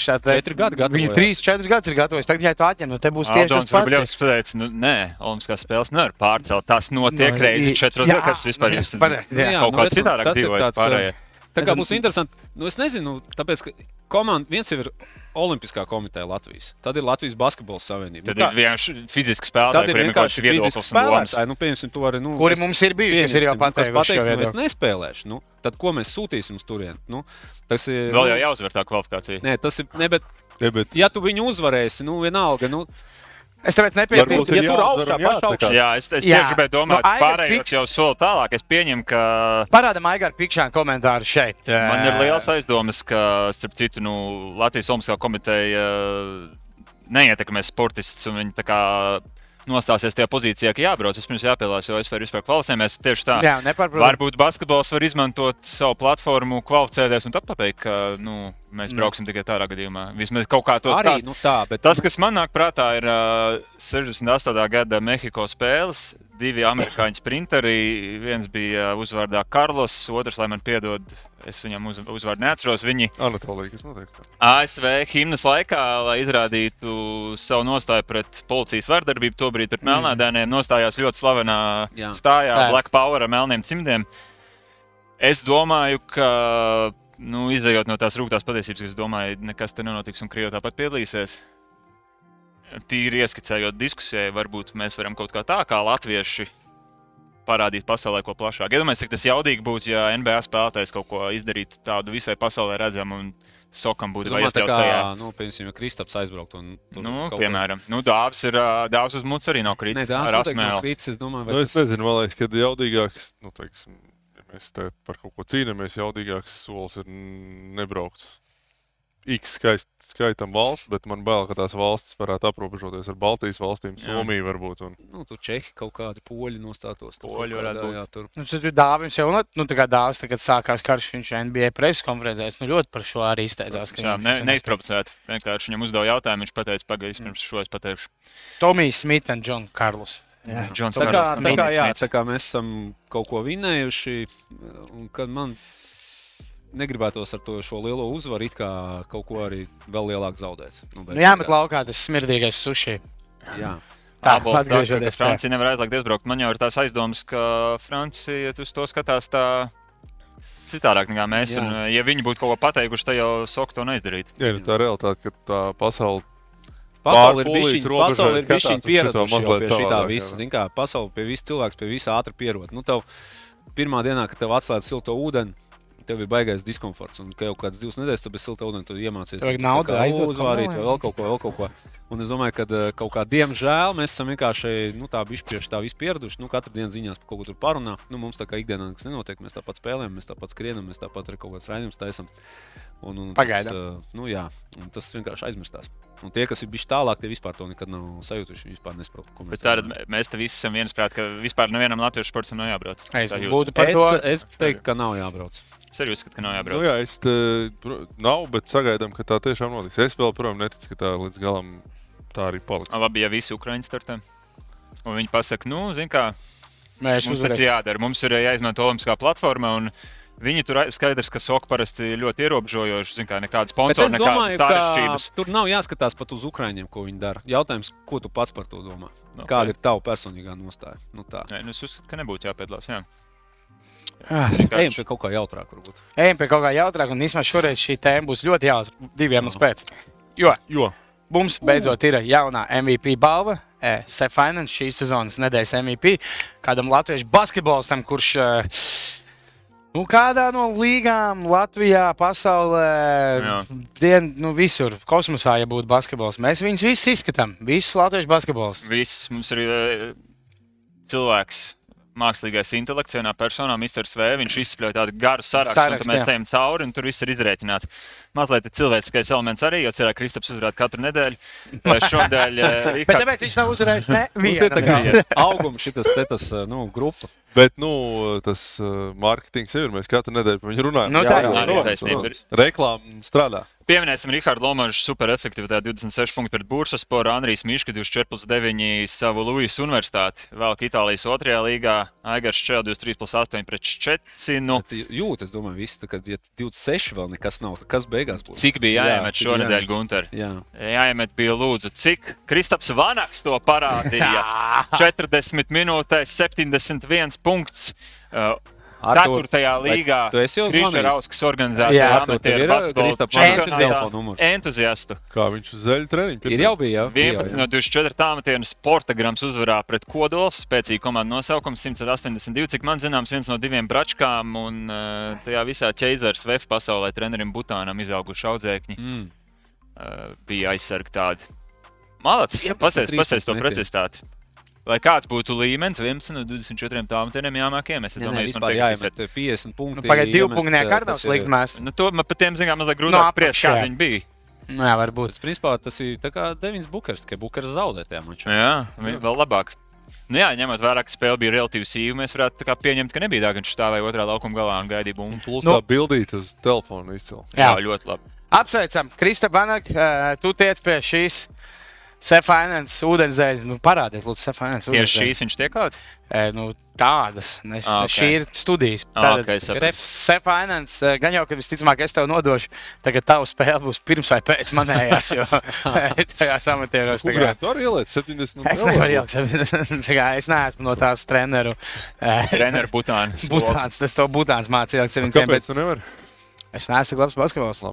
šā te- Četri gadi Viņi jā. trīs, četrus gadus ir gatavojis. Tagad, ja tu atņem, nu te būs tieši tas pats. Varbļevskis pateica, nu, nē, Olimpiskās spēles nevar pārcelt. Tas notiek Nu, reizi i- četros jā, gados, kas vispār nu, ir pareizi, jā. kaut nu, kā nu, citādāk ir tāds, pārējie. Tā kā būs interesanti. Nu, es nezinu, tāpēc, ka komanda viens jau ir Olimpiskā komiteja Latvijas. Tad ir Latvijas Basketbola savienība. Tad Nu, ir kā- vienkārši fiziski spēlētāji, ir kuriem ir kaut kāds viedoklis fiziski un spēlētāji. Nu, pieņemsim, to arī, nu, Kuri es- mums ir bijuši, kas ir jau pateikuši šo pateiks, nu. Es nespēlēšu. Nu, tad ko mēs sūtīsim uz turieni? Nu, tas ir. Vēl nu, jau jāuzvar tā kvalifikācija. Nē, tas ir. Ne, bet, Ja, bet ja tu viņu uzvarēsi, nu, vienalga. Nu, Es tāpēc nepiekrītu. Varbūt ja tur augšā, pašā. Jā, es, es Jā. tieši gribēju domāt, Nu, ka Aigars pārējos Pikš- jau soli tālāk. Es pieņemu, ka Parāda Maigara Pikšāna komentāru šeit. man ir Eh, liels aizdomas, ka, starp citu, nu, Latvijas Olimpiskā komiteja neietekmē sportistus un viņi tā kā nostāsies tajā pozīcijā, ka jābrauc. Vispirms jāpielāgojas, jo es varu vispār kvalificēties. Tieši tā. Jā, nepārprotami. Varbūt basketbols var izmantot savu platformu, kvalificēties un tad pateikt, ka nu, mēs brauksim tikai tādā gadījumā. Vismaz kaut kā to arī stāst. nu, tā. Bet, Tas, kas man nāk prātā, ir uh, 68. gada Mehiko spēles. Divi amerikāņu sprinteri. Viens bija uzvārdā Karlos, otrs, lai man piedod, es viņam uz, uzvārdu neatceros. Viņi Anatolija, kas notiek? tā? ASV himnas laikā, lai izrādītu savu nostāju pret policijas vardarbību, tobrīd pret melnādēniem, nostājās ļoti slavenā Jā. stājā Jā. Black Power ar melniem cimdiem. Es domāju, ka, nu, izējot no tās rūktās patiesības, es domāju, nekas te nenotiks un Krievija tāpat piedalīsies. Tīri ieskicējot diskusijai, varbūt mēs varam kaut kā tā kā latvieši parādīt pasaulē ko plašāk. Iedomājieties, cik tas jaudīgi būtu, ja NBA spēlētājs kaut ko izdarītu tādu visai pasaulē redzamu un sokam būtu vai Domā, tā iespējams kā, nu, piemēram, ja Kristaps aizbraukt un tur Nu, piemēram, nu, dāvs ir dāvs uz mucas arī kritis. tā ar asmēlu. krītis. Es domāju, Nu, vai es tas nezinu, man liekas, ka jaudīgāks, nu, teiksim, ja mēs te par kaut ko cīnāmies, jaudīgāks solis ir nebraukt. X skaist, skaitam valsts, bet man bail, ka tās valstis varētu aprobežoties ar Baltijas valstīm, Jā. Somiju varbūt. Un, nu, tur čehi kaut kādi poļi nostātos. tur Poļi varētu būt. jā, tur. Nu, tad dāvins jau, nu, tā kā dāvins, tagad sākās karš, viņš NBA preses konferencēs, nu, ļoti par šo arī izteicās. ka Jā, ne, neizprovocēt. Vienkārši viņam uzdeva jautājumu, viņš pateica, pagaidīs, pirms šo es pateikšu. Tomijs Smith un Džons Karls. Džons Tā kā, tā, kā, jā, tā kā mēs esam kaut ko vinējuši, un kad man negribētos ar to šo lielo uzvaru, it kā kaut ko arī vēl lielāku zaudēt. Nu, Nu, jāmet laukā tas smirdīgais suši. Jā. Tā, Abols atgriežoties ka Francija nevar aizliegt aizbraukt. Man jau ir tās aizdomas, ka Francija uz to skatās tā citādāk nekā mēs. Jā. Un, ja viņi būtu kaut ko pateikuši, tad jau Soka to neizdarītu. jā, nu, tā ir realitāte, ka tā pasaule Pasaule ir robežai pasaule ir jau mazliet pie šitā visa. jā. Zini kā, Pasaule pie visa cilvēks pie visa ātri pierod. Nu, tev pirmā dienā, kad tev atslēdz silto ūdeni, tev ir baigais diskomforts. Un, ka jau kādas divas nedēļas tu bez silta ūdens tu iemācījies. Tev naudu tā aizdot uzvārīt, vai vēl kaut ko, vēl kaut ko. Un es domāju, ka eh, kaut kā diemžēl mēs esam vienkārši nu, tā bišķi tā visu pieraduši. Nu, katru dienu ziņās par kaut ko tur parunā. Nu, mums tā kā ikdienā nekas nenotiek. Mēs tāpat spēlējam, mēs tāpat skrienam, mēs tāpat arī kaut kādas raidījumus taisām. Un, un, Pagaidām. Tas, uh, nu, jā, un tas vienkārši aizmirstās. Un tie, kas ir bijuši tālāk, tie vispār to nekad nav sajūtuši. Viņi vispār nesaprot, ko Bet mēs mē- mēs te visi esam viensprāt, ka vispār nevienam latviešu sportam nav jābrauc. Es Tā jūtu. būtu par to. Es, es teiktu, ka nav jābrauc. Es arī uzskatu, ka nav Nu, jābrauc. jā, es te, pro- nav, bet sagaidām, ka tā tiešām notiks. Es vēl, protams, neticu, ka tā līdz galam tā arī paliks. Labi, ja visi Ukraiņi startē. Un viņi pasaka, nu, zini, kā Mēs mums tas ir jādara. Mums ir jāizmanto Olimpiskā platforma. un Viņi tur ai- skaidrs, ka soka parasti ir ļoti ierobežojoši. Zini, kā nekādas domāju, ka stārešķības. tur nav jāskatās pat uz Ukrāņiem, ko viņi dara. Jautājums, ko tu pats par to domā? Nu, Kāda ir tava personīgā nostāja? Nu, tā. Nē, nu, es uzskatu, ka nebūtu jāpiedalās. Jā. Ah, Ejam pie kaut kā jautrāka, varbūt. Ejam pie kaut kā jautrāka, un īstenībā šoreiz šī tēma būs ļoti jautra. Diviem iemeslu pēc. Jo Jo mums beidzot ir jaunā MVP balva. E, Sefinance šīs sezonas nedēļas MVP. Kādam latviešu basketbolistam, kurš eh, nu, kādā no līgām Latvijā, pasaulē, Jā. dien, nu, visur, kosmosā, ja būtu basketbols. Mēs viņus visus izskatām, visus latviešu basketbolus. Viss mums ir eh, cilvēks. Mākslīgais intelekts, vienā personā, Mr. V. Viņš izspļauj tādu garu sarakstu, un Sarakstu, tad mēs jā. ejam cauri, un tur viss ir izreikināts. Mazliet ir cilvēciskais elements arī, jo cilvēks Kristaps uzvarētu katru nedēļu. Eh, Šodien eh, Bet tāpēc viņš nav uzvarējis Mums ir tā kā nevienu. augums, šis te tas, nu, grupa. Bet, nu, tas uh, mārketings ir. Mēs katru nedēļu par viņu runājam. Nu, tā ir. jā, Arī jā, taisnība ir. Reklāma strādā. Pieminēsim Rahardu Lomaču superefektivitāti 26 punktu pret Bursasporu, Andrijs Miška 24 plus 9 savu Luijas universitāti. Vēlāk Itālijas otrajā līgā Aigars Čēl 23 plus 8 pret Ščecinu. Bet Jūt, es domāju, viss, kad ja 26 vēl nekas nav, tad kas beigās būs? Cik bija Jā, jāiemet cik šonadēļ. Gunter? Jā. Jāiemet bija lūdzu, cik Kristaps Vanaks to parādīja. 40 minūtēs 71 punkts. Uh, Artur, Ceturtajā vai līgā Jā, čempionātā telefona numurs? entuziastu. Kā viņš uz zeļu treniņu Ir jau bija, jā. 11 no 24 tāmatienu sporta grams uzvarā pret Kodols. Spēcīga komandas nosaukums 182, cik man zināms, viens no diviem bračkām. Un uh, tajā visā ķeizars VF pasaulē trenerim Butānam izauguši audzēkņi. Mm. Uh, bija aizsargi tādi. Malacis, Jā, pasēs, 13 pasēs to precizitāti. Lai kāds būtu līmenis, 11 no 24 tāmatieniem jāmāk iemest. Es domāju, jūs man vispār teiksiet. jāiemet 50 punkti. Nu, Pagaidiet, divu iemest, punktu eh, nekārtos tas ir- likt mēs. Nu, to man pat tiem zinām mazliet No grūtāk spriest, apakšā. kādi viņi bija. Nu, Jā, varbūt. Tas, principā, tas ir tā kā Devins Bukers, tikai Bukers zaudē tajā mačā. Jā, viņi vēl labāk. Nu jā, ņemot vērā, ka spēle bija relatīvi sīva, mēs varētu tā kā pieņemt, ka nebija tā, ka viņš stāvēja otrā laukuma galā un gaidīja bumbu. Plus Nu. tā bildīte uz telefona izcila. Jā, Jā. ļoti labi. Apsveicam, Krista Banak, uh, tu tiec pie šīs Sefinance ūdenzēļa. Nu, parādiet, lūdzu, Sefinance Tieši šīs viņš tiek kaut E, nu, tādas. Ne, Ah, ok. okay. Šī ir studijas. Ah, ok, sapratu. Sefinance, gan jau, ka visticamāk es tev nodošu, tagad tava spēle būs pirms vai pēc manējās, jo tajās amatieros. tā kā- tu arī ieliec 70? Es nevaru ielikt, tā kā es neesmu no tās treneru. eh, Treneru Butāna. Butāns, tas to Butāns mācīja ielikt 700, bet Kāpēc tu nevari? es neesmu tik labs basketbols.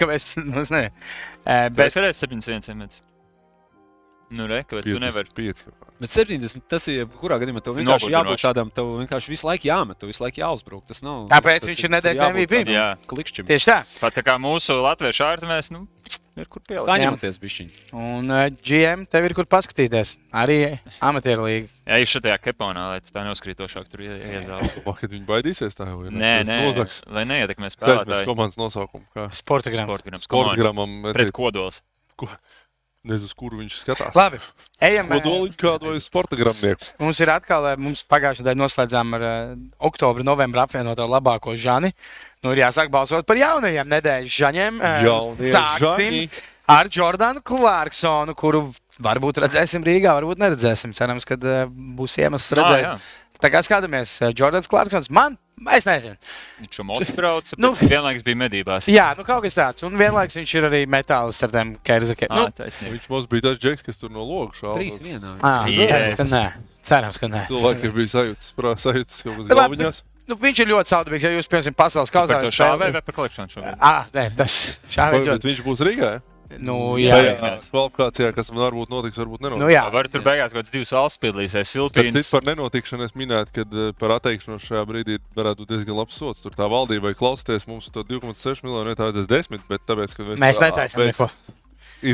Kāpēc? Nu, es nezinu. Eh, Bet es varēju 700 metru. Nu, re, kāpēc tu nevari? 5. Bet 70, tas ir kurā gadījumā tev vienkārši Nogurdinoši. jābūt tādam, tev vienkārši visu laiku jāmet, tev visu laiku jāuzbruk. Tas nav. Tāpēc tas viņš ir nedēļas MVP. Jā. Klikšķim. tieši tā. Pat tā kā mūsu latviešu ārzemēs, nu, ir kur pielikt. Paņemties bišķiņ. Un uh, GM tev ir kur paskatīties. Arī amatieru līnga. Jā, ir šajā keponā, lai tā neuzkrītošāk tur ie- iezrāva. Kad viņi baidīsies tā jau ir. Nē, nē, Nozags. lai neietekmē spēlētāju. komandas nosaukumu. Kā Sporta grāmatā. Sportgrams. sportgramam. Pret kodols. Nezinu, uz kuru viņš skatās. Labi. Ejam. Ko eh, kādu vai sportgramnieku? Mums ir atkal, eh, mums pagājušajā nedēļā noslēdzām ar uh, oktobra, novembra apvienoto labāko žani. Nu, ir jāsāk balsot par jaunajiem nedēļas žaņiem. Jaunie Sāksim ar Jordānu Clarksonu, kuru varbūt redzēsim Rīgā, varbūt neredzēsim. Cerams, ka uh, būs iemesls redzēt. Ah, jā. Tā kā skatāmies, Jordāns Clarksons, man, es nezinu. Viņš jau mocis brauca, Nu. vienlaikus bija medībās. Jā, nu kaut kas tāds. Un vienlaikus viņš ir arī metālis ar tiem kerzakiem. Ah, Nu, taisnība. Viņš mums bija tas džeks, kas tur no loga Trīs šāva. vienā. ā, Jēzus. cerams, ka nē. Cerams, ka nē. Cilvēki bija sajūtas, prā, sajūtas kaut kas galviņās. Nu, viņš ir ļoti saudabīgs. Ja jūs, piemēram, pasaules kausā Par to šāvēju vai par kolekciju šobrīd? Ah, nē, tas šāvis Bet viņš būs Rīgā. ja? Nu, Jā, jā, jā. jā. Kvalifikācijā, kas varbūt notiks, varbūt Nu, nenotiks. jā. Var tur beigās kaut kāds divs valsts piedalīsies. Filipīnas. par nenotikšanu es minēju, ka eh, par atteikšanos šajā brīdī varētu būt diezgan labs sots. Tur tā valdība vai klausīties mums to 2,6 miljonu vietā vajadzēs 10, bet tāpēc, ka Mēs netaisām mēs neko.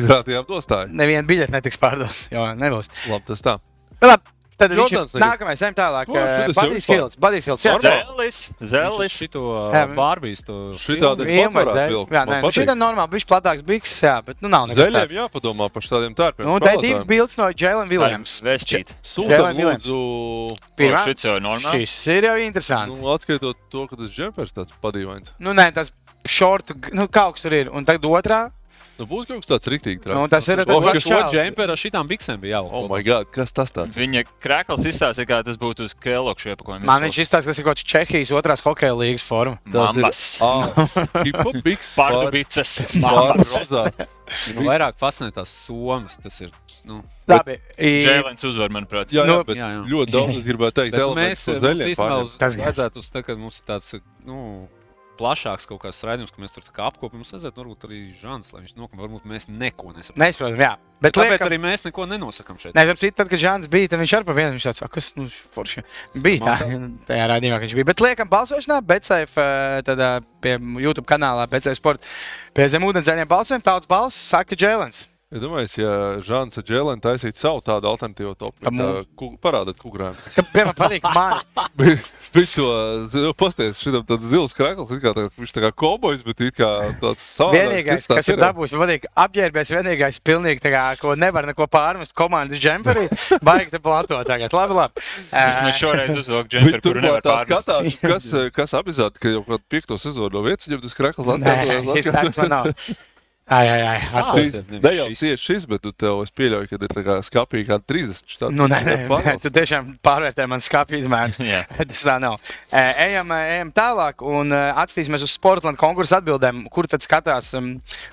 izrādījām dostāju. Neviena biļete netiks pārdota. Jā, nebūs. Labi, tas tā. Labi, Tad viņš ir nākamais, ejam tālāk. Badijs. Hills. Badijs Hills. Jā. Zelis, Zelis. Šito bārbīs, to Šitādi Vien pats varētu vilkt. Jā, Man nē, ir normāli, viņš platāks biks, jā, bet nu nav nekas tāds. jāpadomā par tādiem tērpiem. Nu, te ir divi bildes no Jalen Williams. lūdzu, Pirmā? Šis jau ir normāli. Šis ir jau interesants. nu, atskaitot to, ka tas džempers tāds padīvains. Nu, nē, tas šortu, nu, kaut kas tur ir. Un tagad otrā, Nu, būs kaut kas tāds riktīgi nu, traks. tas ir tas Oh, čalis. džemperu ar šitām biksēm bija Oh, jāvelk. my God, kas tas tāds? Viņa krāklis izstāsta, kā tas būtu uz Kelokšu iepakojuma. Man viņš izstāsta, kas ir kaut kāds Čehijas otrās hokeja līgas forma. Mambas. Hip-hop biks. Pārdubīcas. Pārdubīts. Rozā. Nu, vairāk fascinē tās somas. Tas ir. Nu, Labi. Džēlens uzvar, manuprāt. Jā, jā, Nu, bet jā, jā. ļoti daudz es gribētu teikt, mēs uz mums zaļiem īstenībā vajadzētu uz tā, ka mums ir tāds. Nu, Plašāks kaut kāds raidījums, ka mēs tur. Mums vajadzētu varbūt arī žants, lai viņš nokāptu. Varbūt mēs neko nesaprotam. Neizprotam, jā. Bet Tāpēc liekam, arī mēs neko nenosakām šeit. Nē, es tad, kad Žants bija, tad viņš arī pa vienu viņš tāds, "A, kas nu, forši bija tā, tajā raidījumā, ka viņš bija. Bet liekam, balsošanā, Betsafe, eh, tad eh, pie YouTube kanālā Betsafe Sport, pie zem ūdens zaļiem balsojumiem, tautas balss saka Džēlens. Es domāju, ja Žants ar Džēlēnu taisītu savu tādu alternatīvu tad mums- ku- parādāt kukurēm. Ka, piemēram, patīk man. Viņš to pasties, šitam tāds zils krakls, it kā tā, viņš tā kā kobojs, bet it kā tāds savādāks. Vienīgais, kas ir dabūjis, man patīk, apģērbies vienīgais, pilnīgi tā kā, ko nevar neko pārmest komandas džemperī, baigi te plato tagad. Labi, labi. Mēs šoreiz džemperi, tur kuru nevar tā pārmest. skatās, kas, kas apzināti, ka jau kādu piekto sezonu no vietas, ja tas krakls Nē, Ai, ai, ai. Ah, atpūst. tas ir Ne jau šis. tieši šis, bet tu tev es pieļauju, ka ir tā kā skapīgi kā 30. štādi. Nu, nē, nē, nē, tu tiešām pārvērtē man skāpju izmērus. Jā. Tas tā nav. Ejam, ejam tālāk un atskatīsimies uz Sportlandu konkursu atbildēm, kur tad skatās um,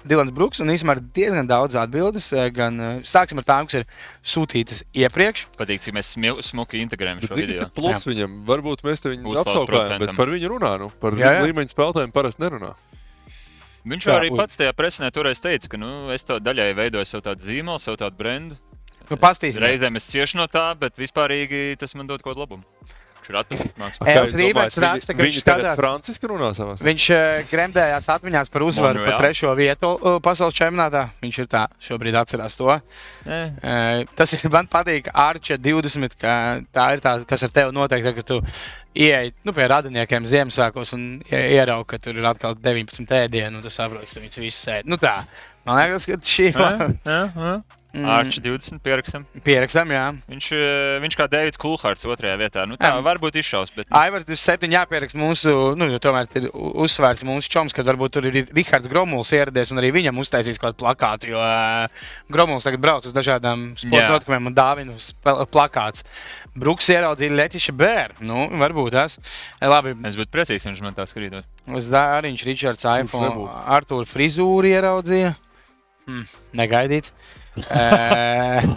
Dilans Brooks. Un īstenībā ir diezgan daudz atbildes. Gan, sāksim ar tām, kas ir sūtītas iepriekš. Patīk, cik mēs smil- smuki integrējam Bet šo tas video. plus viņam? Varbūt mēs te viņu Uzpeld apšaukājam, bet par viņu runā. Nu, par Jā, jā. viņu līmeņa spēlētājiem parasti nerunā. Viņš jau arī uz- pats tajā presinē toreiz teica, ka nu, es to daļai veidoju savu tādu zīmolu, savu tādu brendu. Nu, pastīsimies. Reizēm es ciešu no tā, bet vispārīgi tas man dod kaut kādu labumu. Rībets domājat, raksta, ka viņš skatās- Franciski runā savā starpā. Viņš e, gremdējās atmiņās par uzvaru Monreal. par trešo vietu e, pasaules čempionātā. Viņš ir tā, šobrīd atcerās to. Eh, Tas ir man patīk, Arčē 20. ka Tā ir tā, kas ar tevi notiek, tad, kad tu ieej nu, pie radiniekiem Ziemassvētkos un ie- ieraugi, ka tur ir atkal 19 ēdienu, un tu saproti, ka viņas visas ēd. Nu, tā. Man liekas, ka šī ir Arčs 20 pierakstam. pierakstam, jā. Viņš, eh, viņš kā Deivids Kulhārds otrajā vietā. Nu, tā Jā. varbūt izšaus, bet Aivars 27 jāpierakst mūsu, nu, jo tomēr ir uzsvērts mūsu čoms, kad varbūt tur ir Rihards Gromuls ieradies un arī viņam uztaisīs kaut kādu plakātu, jo uh, Gromuls tagad brauc uz dažādām sporta notikumiem un spēl- plakāts. Bruks ieraudzīja Letiša Bēru, nu, varbūt tas. Labi, es būtu priecīgs, ja viņš man tā skatītos. Zāriņš, Ričards, iPhone, nebūtu? Artūra frizūru ieraudzīja. Hmm, negaidīts. Eh,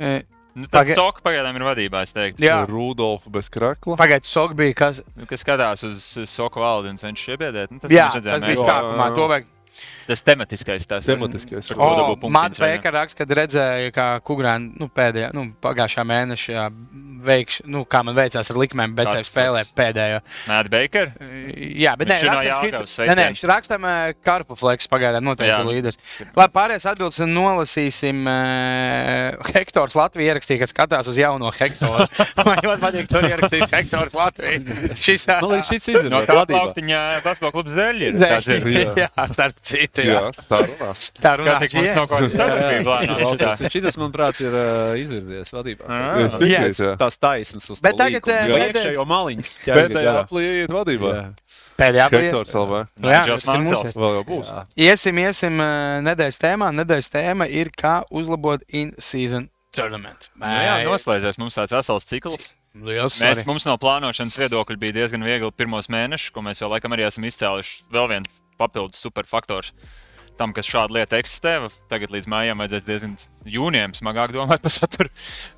eh, Nu, tā Paga- toka pagaidām ir vadībā, es teiktu. Jā, Rudolfa bez krakla. pagaidiet, sok bija kas. Nu, kas skatās uz Soku valdi un cenšas iebiedēt. Nu, Jā, tas bija sākumā. To vajag. Tas tematiskais tās Tematiskais. Par O, ko dabū punktiņus Mans vai ne? Beigars raksta, kad redzēja, kā Kungrāna nu, pēdējā, nu, pagājušā mēneša veikš, nu, kā man veicās ar likmēm, bet Kāds sev spēlē foks? pēdējo. Nē, Baker. Jā, bet nē, Viņš ir no rakstam Jelgavas, šit- nē, nē, viņš rakstam Karpu fleks pagaidām noteikti Jā. līderis. Labi, pārējais atbildes nolasīsim. Uh, Hektors Latvija ierakstīja, ka skatās uz jauno Hektoru. Man ļoti patīk, tur ierakstīt Hektors Latvija. Šis Man liekas, šis ir No tā plauktiņa basketbola klubs dēļ ir. Tas ir. Jā. Jā, starp citu. Jā, Jā, tā runā. tā Kā runā. tik mums nav kāda sadarbība lēnām. Šis, manuprāt, ir uh, izvirzies vadībā. Ah. Es piekrītu, jā. Tās taisnas uz Bet tagad, eh, Jā. pēdējā. Pēdējā aplī iet vadībā. Pēdējā Hektors LV. Nu Jā, tas ir mūsu. Vēl jau būs. Iesim, iesim nedēļas tēmā. Nedēļas tēma ir, kā uzlabot in-season tournament. Nu Jā, noslēdzies mums tāds vesels cikls. Liels Mēs, sorry. mums no plānošanas viedokļa bija diezgan viegli pirmos mēnešus, ko mēs jau laikam arī esam izcēluši. Vēl viens papildus superfaktors tam, kas šāda lieta eksistē. Tagad līdz mājām vajadzēs diezgan jūnijam smagāk domāt par saturu.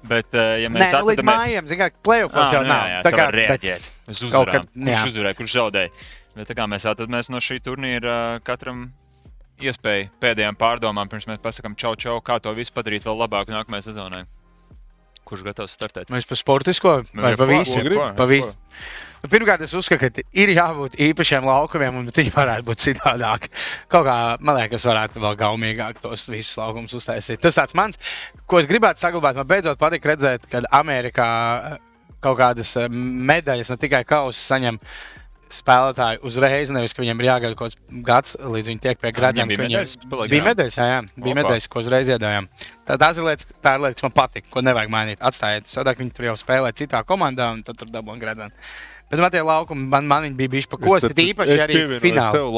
Bet, eh, ja Nē, mēs nu, līdz atceramies- mājām, zinām, kā playoffs Ah, jau nu nav. jā, jā, Tā kā reaģēt. Uz uzvarām. kad-. Kurš uzvarēja, kurš zaudēja. Bet tā kā mēs atraдаmies no šī turnīra, katram iespēju pēdējām pārdomām, pirms mēs pasakām čau, čau, kā to visu padarīt vēl labāk nākamajai sezonai. Kurš gatavs startēt? Mēs par sportisko vai par visu? Jebko, Pa visu. Nu, Pirmkārt, es uzskatu, ka ir jābūt īpašiem laukumiem, un viņi varētu būt citādāk. Kaut kā, man liekas, varētu vēl gaumīgāk tos visus laukumus uztaisīt. Tas tāds mans, ko es gribētu saglabāt. Man beidzot patīk redzēt, ka Amerikā eh, kaut kādas eh, medaļas, ne tikai kausus, saņem spēlētāji uzreiz. Nevis, ka viņiem ir jāgaida kaut kāds gads, līdz viņi tiek pie gradzena. viņiem bija medaļas Bija medaļas, jā, jā. bija medaļas, ko uzreiz iedājām. Tā, tās ir lietas, tā ir lietas, kas man patīk, ko nevajag mainīt. Atstājiet, sadāk viņi tur jau spēlē citā komandā, un tad tur dabūjām gradzenu. Bet man tie laukumi, man, man viņi bija bijuši pa kosti, tīpaši arī finālā.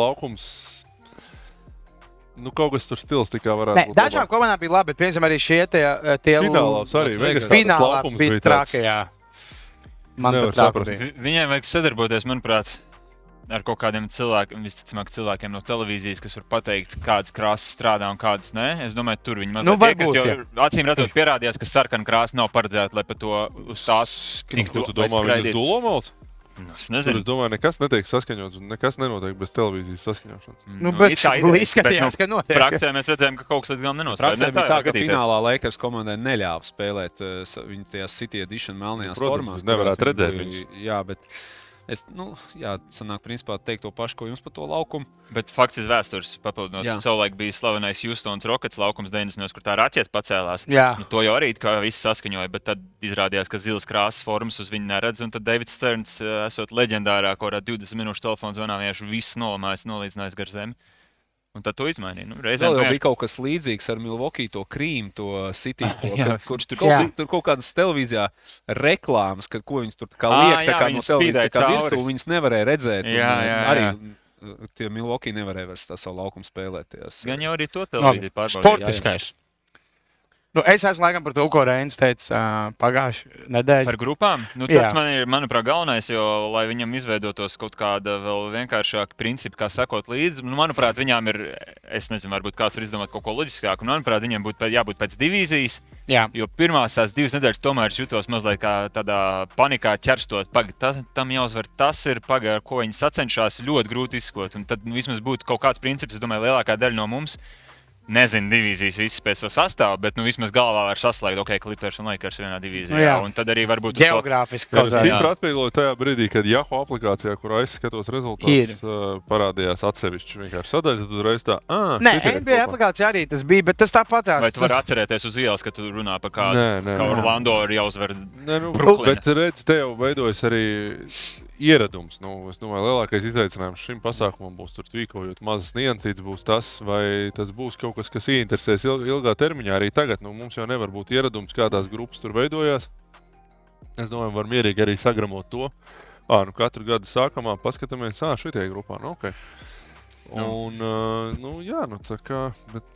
Nu, kaut kas tur stils tikai varētu Nē, būt. dažām komandām bija labi, bet piemēram arī šie tie, tie Finālā arī tāds finālā bija tāds. Man Nevar saprast. Vi- Viņiem vajag sadarboties, manuprāt, ar kaut kādiem cilvēkiem, visticamāk, cilvēkiem no televīzijas, kas var pateikt, kādas krāsas strādā un kādas nē. Es domāju, tur viņi Nu, varbūt, iekrīt, jo acīm redzot, pierādījās, ka sarkana krāsa nav paredzēta, lai pa to uz tās Ko tu domā, viņas skraidītu. dulomauts? Nu, Es Tur, nezinu. es domāju, nekas netiek saskaņots un nekas nenotiek bez televīzijas saskaņošanas. Nu, bet it kā ideja, izskatījās, ka bet, nu, notiek. Praksē mēs redzējām, ka kaut kas līdz galam. Praksē Ne, bija tā, ka gadīties. finālā Lakers komandai neļāva spēlēt uh, sa- viņa tajā City Edition melnajās Protams, formās. jūs nevarētu redzēt viņi bija- Jā, bet es, nu, jā, sanāk, principā teikt to pašu, ko jums par to laukumu. Bet fakts ir vēstures. Papildinot, Jā. savulaik bija slavenais Houstons Rockets laukums 90. kur tā raķeita pacēlās. Jā. Nu, to jau arī kā viss saskaņoja, bet tad izrādījās, ka zilas krāsas formas uz viņu neredz. Un tad Davids Sterns, eh, esot leģendārā, kurā 20 minūšu telefona zvanā, vienkārši viss nolamājis, nolīdzinājis gar zemi. Un tad to izmainīja. Nu, reizēm Vēl jau vienkārši- bija kaut kas līdzīgs ar Milwaukee, to krīmu, to City. To, Jā, kad- kurš tur, Jā. kaut, tur kaut kādas televīzijā reklāmas, kad ko viņas tur kā liek, tā jā, kā no spīdēja tā cauri. viņas nevarēja redzēt. Jā, un, jā, arī jā. uh, tie Milwaukee nevarēja vairs tā savu laukumu spēlēt. tajās, Gan jau arī to televīziju pārbaudīja. Sportiskais. Nu, es esmu laikam par to, ko Reinis teica uh, pagājušajā nedēļā. Par grupām? Nu, Jā. tas man ir, manuprāt, galvenais, jo, lai viņam izveidotos kaut kāda vēl vienkāršāka principa, kā sekot līdzi, nu, manuprāt, viņām ir, es nezinu, varbūt kāds var izdomāt kaut ko loģiskāku. un, Manuprāt, viņiem būtu jābūt pēc divīzijas, Jā. jo pirmās tās divas nedēļas tomēr jutos mazliet kā tādā panikā ķerstot. Pagaid, ta, tam jāuzvar, tas ir pagaidi, ar ko viņi sacenšas, ļoti grūti izskot. Un tad nu, vismaz būtu kaut kāds princips, es domāju, lielākā daļa no mums. Nezinu, divīzijas visas pēc savu sastāvu, bet nu, vismaz galvā var saslēgt, ok, Clippers un Lakers vienā divīzijā. Nu, jā. un tad arī varbūt Geogrāfiski Jā, kaut kādā. stipri atviegloju tajā brīdī, kad Yahoo aplikācijā, kurā es skatos rezultātus, uh, parādījās atsevišķi vienkārši sadaļa. Tad uzreiz tā, ah, Nē, NBA aplikācijā arī tas bija, bet tas tāpat Vai tu vari atcerēties uz ielas, ka tu runā par kādu? Nē, nē, Kā nē. Orlando ir jāuzvar. Nē, nu, Bruklina. bet redz, te jau veidojas arī ieradums. Nu, es domāju, lielākais izaicinājums šim pasākumam būs tur tvīkojot mazas niansītas, būs tas, vai tas būs kaut kas, kas ieinteresēs il- ilgā termiņā arī tagad. Nu, mums jau nevar būt ieradums, kādās grupas tur veidojās. Es domāju, var mierīgi arī sagramot to. À, nu, katru gadu sākumā paskatāmies, ah, šitie grupā. Nu, okay. Un, uh, nu, jā, nu, kā,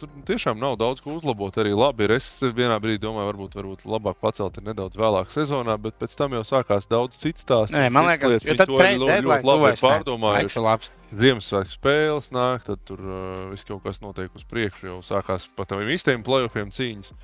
tur tiešām nav daudz ko uzlabot. Arī labi ir. Es vienā brīdī domāju, varbūt, varbūt labāk pacelt ir nedaudz vēlāk sezonā, bet pēc tam jau sākās daudz cits tās. Nē, man liekas, jo tad trade deadline labi tuvojas, ne? pārdomāju. Laiks ir labs. Ziemassvētku spēles nāk, tad tur uh, viss kaut kas notiek uz priekšu. Jau sākās pat tam īstajiem playoffiem cīņas.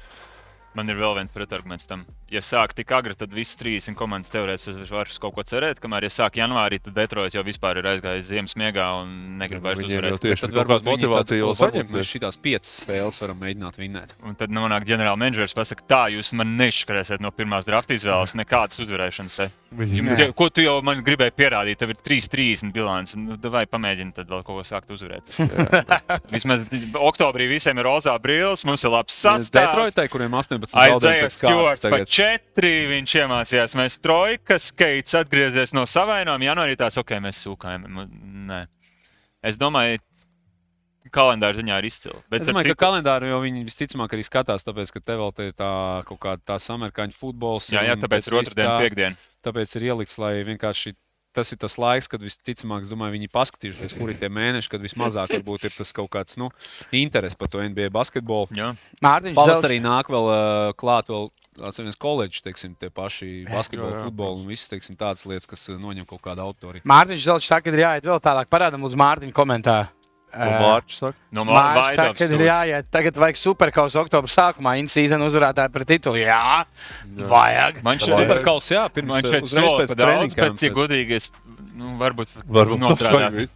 Man ir vēl viens pretarguments tam. Ja sāk tik agri, tad visas 30 komandas teorētiski var kaut ko cerēt. Kamēr ja sāk janvārī, tad Detroits jau vispār ir aizgājis ziemas miegā un negrib vairs uzvarēt. tieši Tad varbūt motivācija jau saņemt. Mēs šīs piecas spēles varam mēģināt vinnēt. Un tad nonāk ģenerālmenedžers, pasakā, tā jūs man nešķirēsiet no pirmās drafta izvēles, nekādas uzvarēšanas. Te. Ja, ko tu jau man gribēji pierādīt? Tev ir 3-30 bilants. Nu, vai pamēģini tad vēl kaut ko sākt uzvarēt? Vismaz oktobrī visiem ir rozā brīvs, mums ir labs sastāvs. Detroitai, kuriem 18 Aizdzēja zaudējumi Stewarts pa tagad. četri. Viņš iemācījās, mēs trojkas, Keits atgriezies no savainojuma. Janvārī tās, ok, mēs sūkājam. Nē. Es domāju, kalendāra ziņā ir izcili. Bet Es domāju, ka kalendāru jau viņi visticamāk arī skatās, tāpēc, ka te vēl te tā kaut kāda tās amerikāņu futbols. Jā, jā, tāpēc ir tā- piekdiena. Tāpēc ir ielikts, lai vienkārši tas ir tas laiks, kad visticamāk, domāju, viņi paskatījušies, kur ir tie mēneši, kad vismazāk varbūt ir tas kaut kāds nu, interesi par to NBA basketbolu. Jā. Mārtiņš Zelčs- arī nāk vēl uh, klāt vēl. Atceramies, koledžas, teiksim, tie paši jā. futbola un visas teiksim, tādas lietas, kas noņem kaut kādu autori. Mārtiņš Zelčs saka, ka ir jāiet vēl tālāk. Parādām, lūdzu, Mārtiņa komentāru. Mārķis saka, No Mārtiņš saka, ir jāiet. Tagad vajag superkausa oktobra sākumā. In-season uzvarētāji par titulu. Jā, vajag. Man šķiet, Vajag. Superkauls, jā, pirms Man šeit uzreiz pēc treniņiem. bet, ja godīgi, es nu, varbūt, varbūt nostrādāt.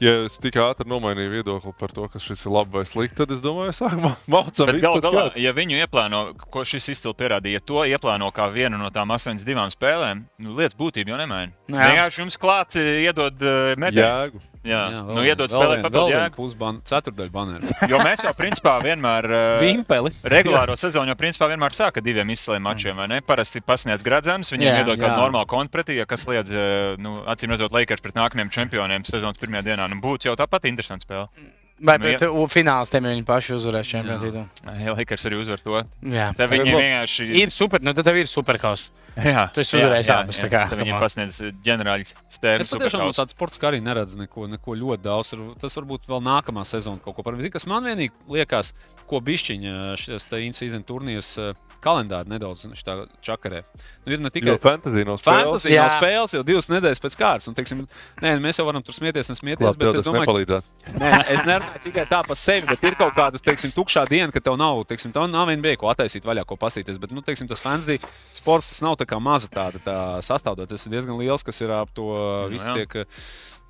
ja es tik ātri nomainīju viedokli par to, ka šis ir labi vai slikti, tad es domāju, sākumā mācām Bet galu galā, ja viņu ieplāno, ko šis izcili pierādīja, ja to ieplāno kā vienu no tām 82 spēlēm, nu, lietas būtība jau nemaina. Nu. Vienkārši jums klāt eh, iedod medaļu. Jā, Jā, nu, iedod spēlēt papildu jēgu. Pusbana, ceturdaļa banēra. Jo mēs jau principā vienmēr. eh, Vimpeli. Regulāro sezonu jau principā vienmēr sāka diviem izslēgtiem mačiem. vai ne? Parasti pasniedz gradzens, viņiem Jā, iedod kādu normālu kontu pretī, ja kas liedz, eh, nu, acīm redzot, Lakers pret nākamajiem čempioniem sezonas pirmajā dienā. Nu, būtu jau tāpat interesanti spēle. Vai Nu, pret ja- u- finālistiem viņi paši uzvarēs čempionu titulu? Ja Lakers arī uzvar to. Jā. Tad viņi vienkārši. Ir super, nu tad tev ir superkaus. Jā, Tu esi uzvarējis jā, jā. tā Viņi on. pasniedz ģenerāļu stēru. Es patiešām no tādas sporta kā arī neredzu neko, neko ļoti daudz. Var- Tas varbūt vēl nākamā sezona kaut ko par viņu. Kas man vienīgi liekas, ko bišķiņa šis in-season turnīrs eh, kalendāri nedaudz šitā čakarē. Nu, ir ne tikai fantasy nav spēles. Fantasy Jā. spēles jau divas nedēļas pēc kārtas. Un, teiksim, nē, mēs jau varam tur smieties, nesmieties. Labi, tev bet es tas domāju, nepalīdzētu. Nē, es nerunāju tikai tā par sevi, bet ir kaut kāda teiksim, tukšā diena, ka tev nav, teiksim, tev nav viena bija ko attaisīt vaļā, ko pasīties. Bet, nu, teiksim, tas fantasy sports tas nav tā kā maza tāda tā sastāvdaļa. Tas ir diezgan liels, kas ir ap to Nu, visu jā. tiek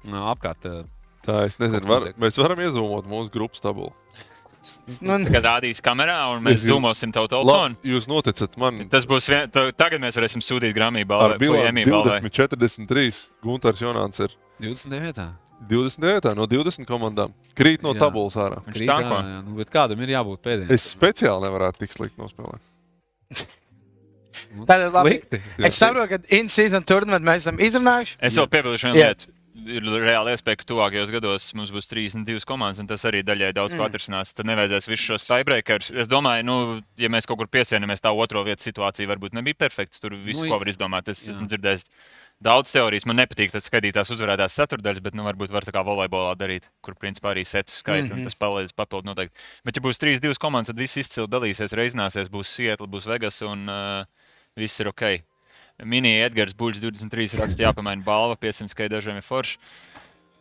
apkārt. Tā es nezinu, var, mēs varam iezūmot mūsu grupas tabulu. Nu, Kad rādīs kamerā, un mēs gribu- domāsim tavu telefonu. jūs noticat man Tas būs vien, ta- tagad mēs varēsim sūtīt Grammy balvu ar bilanci Emmy balvu. 20, 43. Gunārs Jonāns ir 29. 20 vietā no 20 komandām. Krīt no Jā. tabulas ārā. Viņš Krīt, tanko. jā, jā, nu, bet kādam ir jābūt pēdējiem? Es speciāli nevarētu tik slikti nospēlēt. Nu, Tātad labi. slikti. Es saprotu, ka in-season turnament mēs esam izrunājuši. Es vēl piebildu vienu lietu. Ir reāli iespēja, ka tuvākajos gados mums būs 32 komandas, un tas arī daļai daudz mm. atrisinās. Tad nevajadzēs visus šos tiebreakers. Es domāju, nu, ja mēs kaut kur piesienāmies, tā otro vietu situācija varbūt nebija perfekta. Tur visu, Nu, ko var izdomāt. Es esmu dzirdējis daudz teorijas. Man nepatīk tas skatītās uzvarētās ceturdaļas, bet nu, varbūt var tā kā volejbolā darīt, kur principā arī setu skaita, mm -hmm. un tas palīdz papildu noteikti. Bet, ja būs 3-2 komandas, tad viss izcili dalīsies, reizināsies, būs Seattle, būs Vegas un uh, viss ir ok. Mini Edgars Buļs 23 raksta, jāpamaina balva, 500 skai dažiem ir forši.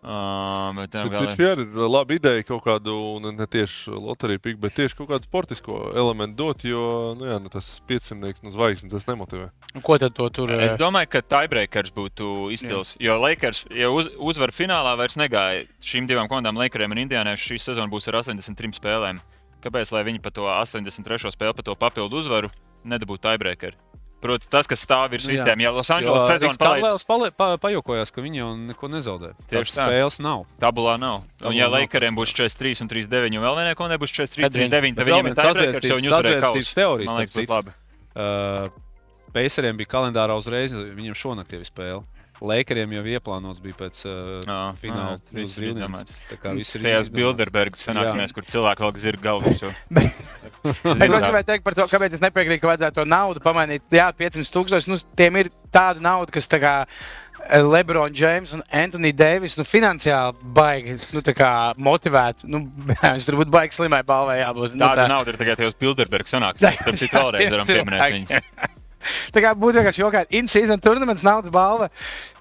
Uh, bet tam vēl ir laba ideja kaut kādu, ne, ne tieši loteriju piku, bet tieši kaut kādu sportisko elementu dot, jo nu jā, nu, tas 500 no zvaigznes tas nemotivē. Nu, Ko tad to tur? Es domāju, ka tiebreakers būtu izcils. Jo Lakers, ja uz, uzvar finālā, vairs negāja šīm divām komandām, Lakeriem un Indiānai. Šī sezona būs ar 83 spēlēm. Kāpēc lai viņi pa to 83. spēli, pa to papildu uzvaru, nedabūtu tiebreakeru? Proti, tas, kas stāv virs Nu jā. visiem, ja Los Jo Angeles sezona Riks palaid, pa- pajokojās, ka viņi jau neko nezaudē. Tieši tā. spēles nav. tabulā nav. Un, Tabulā ja nav Lakeriem tas, būs 43 un 39, un vēl vienai komandai būs 43, Tad viņi- 39, tad viņiem ir tiebreakers, jo viņi uzvarēja kausu. teorijas, Man liekas, būtu labi. Uh, Pēceriem bija kalendārā uzreiz, viņiem šonakt jau ir spēle. Lakeriem jau ieplānots bija pēc uh, fināla. viss ir izdomāts. Tā kā viss ir Tajās izdomāts. Bilderbergas sanāksmēs, kur cilvēki vēl zirga galvu. Es gribēju teikt par to, kāpēc es nepiekrītu, ka vajadzētu to naudu pamainīt. Jā, 500 tūkstoši. Nu, tiem ir tāda nauda, kas tā kā eh, Lebrons Džeims un Antoni Deivis nu, finansiāli baigi nu, tā kā motivēt. Nu, es tur būtu baigi slimai balvai jābūt. Nu, Tāda nauda ir tikai tajos Bilderbergas sanāksmēs. Tad citu vēlreiz varam pieminēt viņus. Tā kā būtu vienkārši jokā, in-season turnaments naudas balva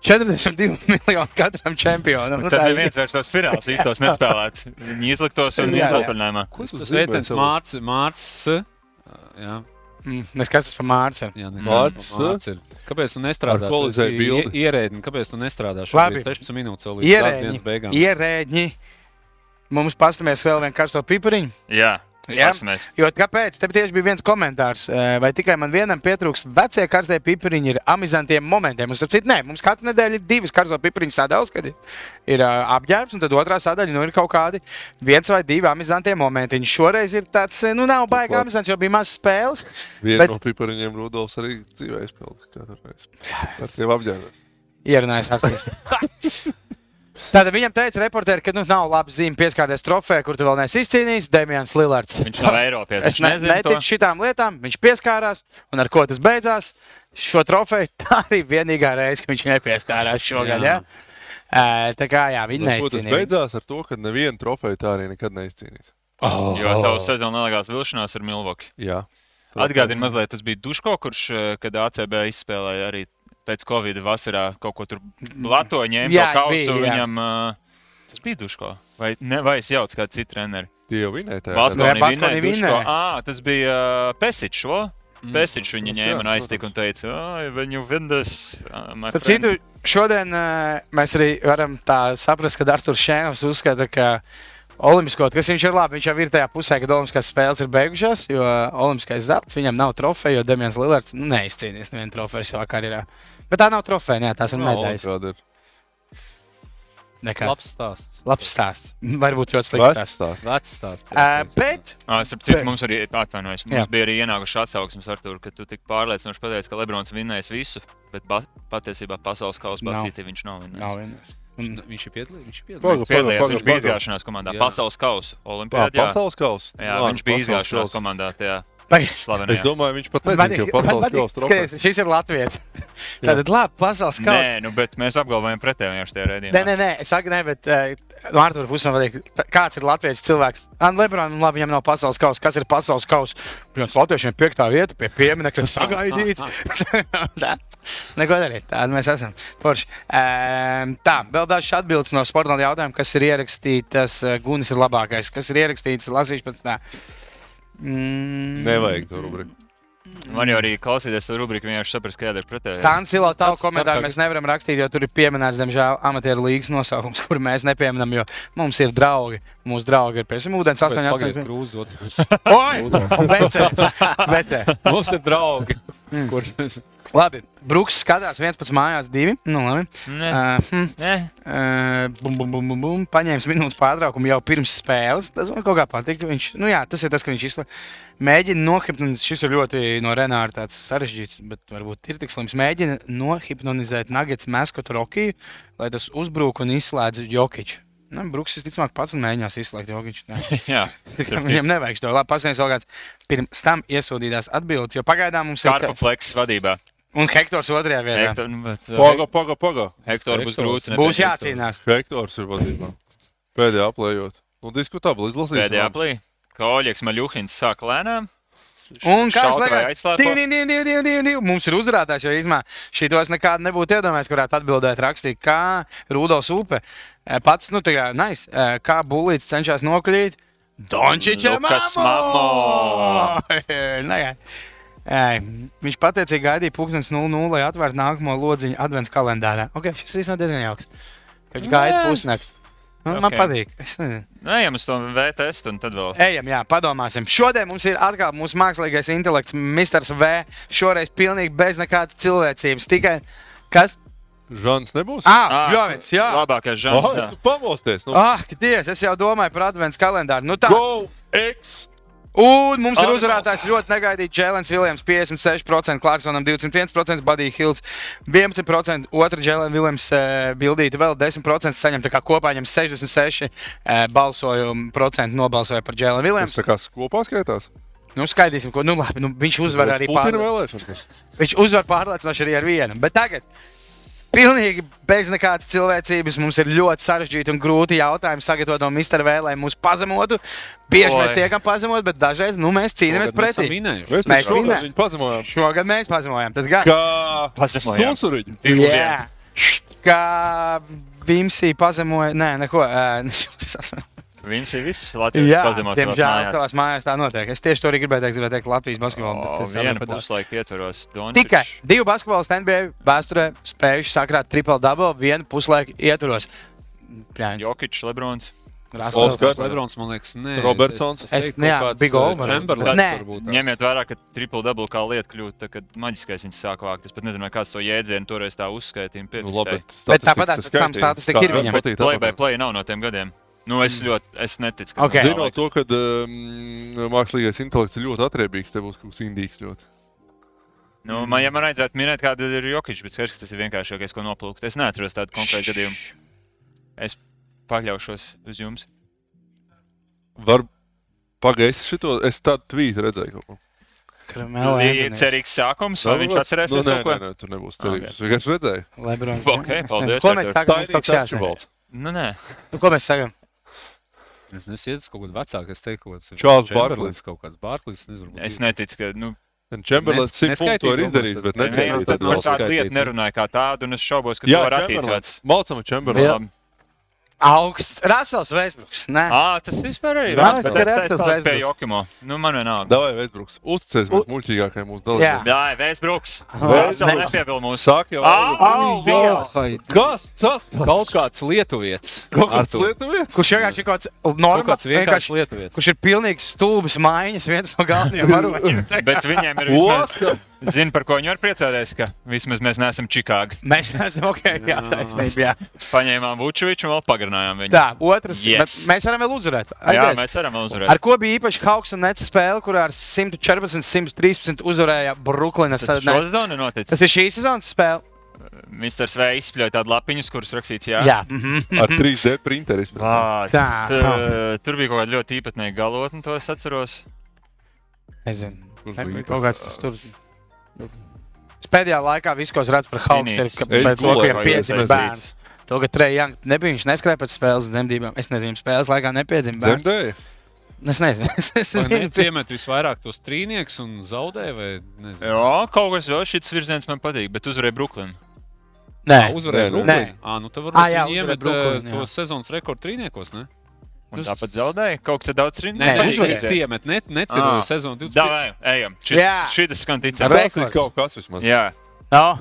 42 miljoni katram čempionam. Nu, Tad tā ir- neviens vairs tos fināls īstos nespēlētu. Viņi izliktos un iet atvaļinājumā. Ko tas Sveiciens Mārcis. Mārcis. Jā, Mm, Mēs kas tas par Mārciņu? jā Mārcis, Mārcis ir. Kāpēc tu nestrādā? Ierēdni, kāpēc tu nestrādā Labi. šobrīd 16 minūtes vēl līdz dienas beigām? Ierēģi. Mums pastamies vēl vienu karsto pipariņu. Jā, Jā. pasamies. Jo kāpēc? Te tieši bija viens komentārs, eh, vai tikai man vienam pietrūks vecie karstie pipariņi ar amizantiem momentiem. Mums, citu, nē, mums katru nedēļu ir divas karsto pipariņu sadaļas, kad ir, uh, apģērbs, un tad otrā sadaļa nu, ir kaut kādi viens vai divi amizantie momenti. Šoreiz ir tāds, eh, nu, nav baigi Turklāt- amizants, jo bija maz spēles. Viena Bet- no pipariņiem Rudolfs arī dzīvē izpildīja. Katru reizi. Tas jau apģērbs. Ierunājis atpakaļ. Tātad viņam teica, reporteri, ka nu, nav labi zīme pieskārties trofejai, kur tu vēl neesi izcīnījis. Demians Lillards. Viņš nav Eiropietis. Es ne, Viņš nezina to. neticu šitām lietām. Viņš pieskārās, un ar ko tas beidzās? Šo trofeju tā arī vienīgā reize, kad viņš nepieskārās šogad. Jā. Ja? Tā kā jā, viņi Nu, ko Tas neizcīnīja. beidzās ar to, ka nevienu trofeju tā arī nekad neizcīnīs. Oh. Jo tavu sezonu nelegāls vilšanās ar Milvoki. Jā. Atgādini mazliet, tas bija Duško, kurš, eh, kad ACB izspēlēja arī pēc Covid vasarā kaut ko tur plato ņēma. Jā, to kausu, bija, viņam, uh, tas bija Duško. Vai, ne, vai es jaucu kādu citu treneri? Tie jau vinēja Baskoni Baskoni vinēja Duško. Ā, tas bija uh, Pesičs, šo? Pesičs viņu ņēma un aiztika un teica, oi, viņu vindas. Starp citu, šodien uh, mēs arī varam tā saprast, ka Arthurs Šēns uzskata, ka Olimpisko, kas viņš ir labi, viņš jau ir tajā pusē, kad Olimpiskās spēles ir beigušās, jo Olimpiskais zelts viņam nav trofeja, jo Demians Lillards nu, neizcīnījis nevienu trofeju savā karjerā. Bet tā nav trofeja, jā, tās ir medaļas. Nekas. Labs stāsts. Labs stāsts. Varbūt ļoti slikts Vecs stāsts. Vecs stāsts. Uh, bet Starp citu, Bet- mums arī atvainojas. Mums Jā. bija arī ienākuši atsauksmes ar to, ka tu tik pārliecinoši pateici, ka Lebrons vinnēs visu, bet patiesībā pasaules kausa basītī viņš nav vinnējis. nav vienas. Un, Viņš ir piedalījies. Viņš ir Paga. Piedalījās, paga, viņš bija paga. izgāšanās komandā, Jā. pasaules kausa, Pā, olimpiādā. Jā, Pasaules kausa. jā Labi, viņš bija kausa. komandā, tajā Pagaid. Es slavenajā. domāju, viņš pat nezina, ka pasaules kausa trofeja. šis ir Latvijas. Tātad, labi, pasaules kausa. Nē, nu, bet mēs apgalvojam pretējo šajā redzējumā. Nē, nē, nē, es saku, nē, bet uh, puses man patīk, tā- kāds ir Latvijas cilvēks. An Lebrons, nu labi, viņam nav pasaules kausa. Kas ir pasaules kausa? Viņam Latviešiem piektā vieta pie pieminiekta sagaidīts. Neko darīt, tāda mēs esam. Forši. Um, tā, vēl dažas atbildes no sporta jautājumiem, kas ir ierakstītas. Uh, Gunis ir labākais, kas ir ierakstīts. Lasīšu pēc tā. Mm, Nevajag to rubriku. Man jau arī klausīties to rubriku, vienkārši saprast, kāda ir pretēji. Tā Ansila, tavu Tāds komentāru mēs nevaram rakstīt, jo tur ir pieminēts, diemžēl, amatieru līgas nosaukums, kur mēs nepieminam, jo mums ir draugi. Mūsu draugi ir piemēram ūdens 8, Pagaidiet, 8. krūze otrs. Oi! Un Becē! Becē! Mums ir draugi. Kurus mēs Labi, Brooks skatās viens pats mājās, divi. Nu, labi. Nē, Uh, hm, uh, bum, bum, bum, bum, bum. Paņēmis minūtes pārtraukumu jau pirms spēles. Tas man kaut kā patīk. Viņš, nu jā, tas ir tas, ka viņš izla... mēģina nohipnotizēt. Šis ir ļoti no Renāra tāds sarežģīts, bet varbūt ir tik slims. Mēģina nohipnotizēt Nuggets Maskotu Rokiju, lai tas uzbruk un izslēdz Jokiču. Nu, Brooks visticamāk pats mēģinās izslēgt Jokiču. Tā. Jā, Viņam nevajag to. Labi, pasniedz vēl kāds pirms tam iesūtītās atbildes, jo pagaidām mums ir. Karpa fleks vadībā. Un Hektors otrajā vietā. Hektor, nu, bet, uh, Paga, paga, paga. Hektor būs grūti. Būs nepieņemt. jācīnās. Hektors ir vadībā. Pēdējā aplējot. Nu, diskutabli izlasīt. Pēdējā plī. Koļieks Maļuhins sāk lēnām. Un kā Šaut jau vai teicu, aizslēpo? mums ir uzrādājis, jo izmā šī tos nekādu nebūtu iedomājies, kurāt atbildēt rakstīt, kā Rudolfs Upe. eh, Pats, nu, tā kā, nice, eh, kā Bulīts cenšas nokļūt. Dončiča Lukas mammo! Nē, Ei, viņš pateicīgi gaidīja pūkstens 0-0, lai atvērtu nākamo lodziņu advents kalendārā. Okay, šis īstenībā diezgan jauks. Viņš gaida Nē. pusnakti. Nu, Man Ok. patīk. Es nezinu. Ejam uz to VTS un tad vēl. Ejam, jā, padomāsim. Šodien mums ir atkal mūsu mākslīgais intelekts, Mr. V. Šoreiz pilnīgi bez nekādas cilvēcības. Tikai kas? Žants nebūs? Ah, Jovits, jā. Labākais žants. Oh, tu pamosties. Nu, Ah, Dievs, es jau domāju par adventu kalendāru. Nu tā. Go X! Un mums ir uzvarētājs ļoti negaidīts. Jēlens Viljams 56%, Clarksonam 201%, Buddy Hills 11%, otra Jēlens Viljams uh, bildīta vēl 10% saņem. Tā kā kopā viņam 66 uh, balsojumu procentu nobalsoja par Jēlenu Tas Viljams. tā kā kopā skaitās. Nu, skaidīsim, ko. Nu, labi, nu, viņš uzvar arī Putina pār... vēlēšanas. Viņš uzvar pārliecinoši arī ar vienu. Bet tagad, pilnīgi bez nekādas cilvēcības, mums ir ļoti sarežģīti un grūti jautājumi sagatavot no Mr. V, lai mūs pazemotu. Bieži Oi. mēs tiekam pazemot, bet dažreiz nu, mēs cīnāmies pretī. Mēs, Mēs viņu pazemojām. Šogad mēs pazemojam. Tas gan. Kā Pazemojām. Divu Jā. Kā Vimsī pazemoja. Nē, neko. ē, Viņš ir viss Latvijas pazemot. diemžēl savās mājās tā notiek. Es tieši to arī gribēju teikt, gribēju teikt Latvijas basketbolu. bet es Vienu saprotu, ka tas- puslaiku ietvaros. Dončič. Tikai divi basketbolisti NBA vēsturē spējuši sakrāt triple double vienu puslaiku ietvaros. Pļāņas. Jokičs, Lebrons. Rasels. Lebrons, man liekas, nē. Robertsons. Es- jā, kaut kāds, Big eh, Over. Tās. Ņemiet vērā, ka triple double kā lieta kļūst, tad, kad maģiskais viņas sāk vākt. Es pat nezinu, kāds to jēdzienu toreiz tā uzskaitīja. Nu, labi, Bet tāpat tās pēc tam statistika ir viņam. Play by play nav no tiem gadiem. Nu, es ļoti, es neticu. ka. Ok. tas tā Zinot to, ka um, mākslīgais intelekts ir ļoti atriebīgs, te būs kaut kas indīgs ļoti. Nu, man, ja man vajadzētu minēt, kāda ir Jokic, bet skaidrs, ka tas ir vienkāršākais, ko noplūkt. Es neatceros tādu konkrētu gadījumu. Es paļaušos uz jums. Var pagaist šito, es tādu tvītu redzēju. kaut ko. Kramela Bija cerīgs sākums, vai viņš atcerēsies nu, nē, kaut ko? nē, nē, tur nebūs cerības. Es vienkārši redzēju. Lebrons. Ok, paldies, Ko mēs tagad mums kaut kas jāsaka? Nu, nē. Nu, Ko mēs sakām? Es nezinu, kaut kāds vecāks, es teiktu, kaut kāds Charles Chamberlains, kaut kāds Barklīs. Es neticu, ka. Nu, Čemberlins Nes- cik punktu to ir neskaitīja izdarījis, varbūt, bet ne, vēl tādu lietu jā. nerunāju kā tādu, un es šaubos, ka Jā, to var Čemberlins. kāds. Malcam Jā. Augsts. Rasels Vēsbruks. Nē. Ā, tas vispār arī ir. Jā, tas ir Westbrooks. Jokimo. Nu, man vienalga. Davai, Vēsbruks. Uzticies mums muļķīgākajai mūsu dalībniekiem. Jā, Vēsbruks. Vēs- Vēsel nepievil mūsu. Sāk jau. Au, Dievs! Kas? Tas? Kaut kāds lietuvietis. Kaut kāds lietuvietis? Kurš vienkārši ir kaut kāds normāls, kāds vienkārši lietuvietis. kurš ir pilnīgs stulbs maiņas, viens no galvenajiem varoņiem. Bet viņiem ir Oska. Zini, par ko viņi var priecāties, ka vismaz mēs neesam Čikāga. Mēs esam ok, jā, taisnība. Jā. Paņēmām Vučoviču un vēl pagarinājām viņu. Tā, otrs. Yes. Mēs varam vēl uzvarēt. Jā, Aiziet. mēs varam uzvarēt. Ar ko bija īpaši Hawks un Nets spēle, kurā ar 114, 113 uzvarēja Brooklynas Tas. Tas ir šīs sezonas spēle. Mr. Svei izspļauj tādu lapiņu, kuras rakstīts jā. Jā, mhm. Ar 3D printeris. Vā, Tā. Tur, tur bija kaut kāda ļoti īpatnēja galotne, to es atceros. Nezinu. Bija Kaut kāds tas tur. Es Pēdējā laikā viss, ko es redzu par Hawks, ir ka pēc to, ka piedzimts es bērns. To, ka Trey Young nebija, viņš neskrēja pēc spēles dzemdībām. Es nezinu, spēles laikā nepiedzima bērns. Zemdēja? Es nezinu. Es, nezinu. neciemet visvairāk tos trīnieks un zaudē, vai nezinu? Jā, kaut kas jau šis virziens man patīk, bet uzvarēja Brooklyn. Nē, Uzvarēja. Brooklyn. Nē. Ā, nu tad Ā, varbūt jā, viņi uzvarēja iemet Brooklyn, jā. tos sezonas rekordu trīniekos, ne? Un Tas- tāpat zaudēja. Kaut kas daudz Nē, Nē, uzvarēja. Viņi iemet, ne, neceroja Ā. sezonu 20. Davai, ejam. Šis, Jā. šis skan ticami. Tas ir kaut kas vismaz. Jā. no.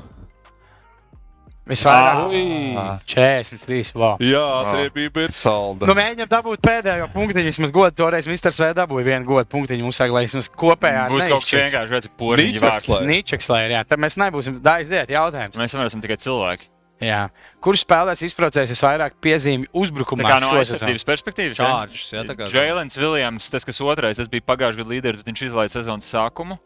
Visvairāk. Ui. 43. Wow. Jā, atriebība ir salda. Nu, mēģinām dabūt pēdējo punktiņu. Vismaz godu toreiz Mr. Svēta dabūja vienu godu punktiņu. Mums vajag, lai vismaz kopējā Būs kaut kas vienkārši redz poriņu vārds. lai- Nīčeks, lai ir. Jā, tad mēs nebūsim. Da, aiziet, jautājums. Mēs neesam tikai cilvēki. Jā. Kurš spēlēs izbraucējis visvairāk piezīmju Tā uzbrukumā? kā no aizsardzības perspektīvas. Čārģis, jā, tā kā- Jēlens Viljams, tas, kas otrais, tas bija pagājušā gada līderis, bet viņš izlaiž sezonas sākumu.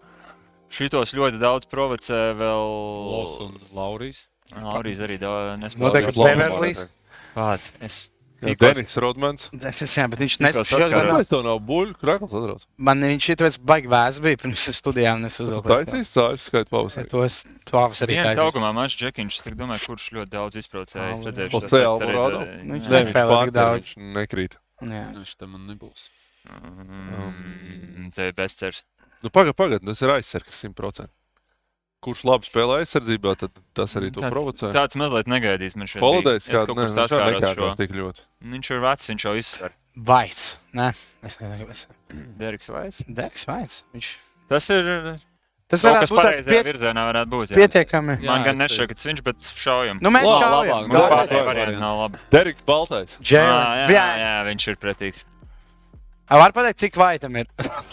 Šitos ļoti daudz provocē vēl. Los un Laurijs. Laurijas arī daudz Noteikti nespēlēja. Beverlijs. Pats. Es Denis Rodmans. Tas, jā, bet viņš nespēja. saskarās. Kāpēc tev nav buļļu krakls atrādās? Man viņš ir tāds baigi vēs bija pirms studijām. Es uzvilku taisīs cāļus skaitu pavasarī. tos pavasarī. Viens taisīju. augumā mazs džekiņš, es tik domāju, kurš ļoti daudz izbraucēja. Es redzēju, tas arī, Alvarado? eh, Viņš nespēlē tik daudz. viņš Nekrīt. Jā. Nu, Viņš tam man nebūs. Mm, Te ir bezcers. Nu, pagaid, pagaid, tas ir aizsargs 100%. Kurš labi spēlē aizsardzībā, tad tas arī to Tāds- provocē. Tāds mazliet negaidījis man šeit. Kaut kur ne, viņš saskāros nekārtos šo. tik ļoti. Viņš ir vecs, viņš jau izsver. Vaits. Nē, es nezinu, kas Deriks Vaits. ir. Degs vaits. Viņš. Tas ir Tas kas būt tāds pie, virzienā varētu būt. jā. pietiekami. Jā, Man gan es nešķiet, ka tas viņš, bet šaujam. Nu, mēs Labāk, šaujam. labāk. Labāk, labāk. labi. Deriks Baltais. Ā, Džēlens. Jā, Jā, jā, viņš ir pretīgs. Var pateikt, cik vaitam ir?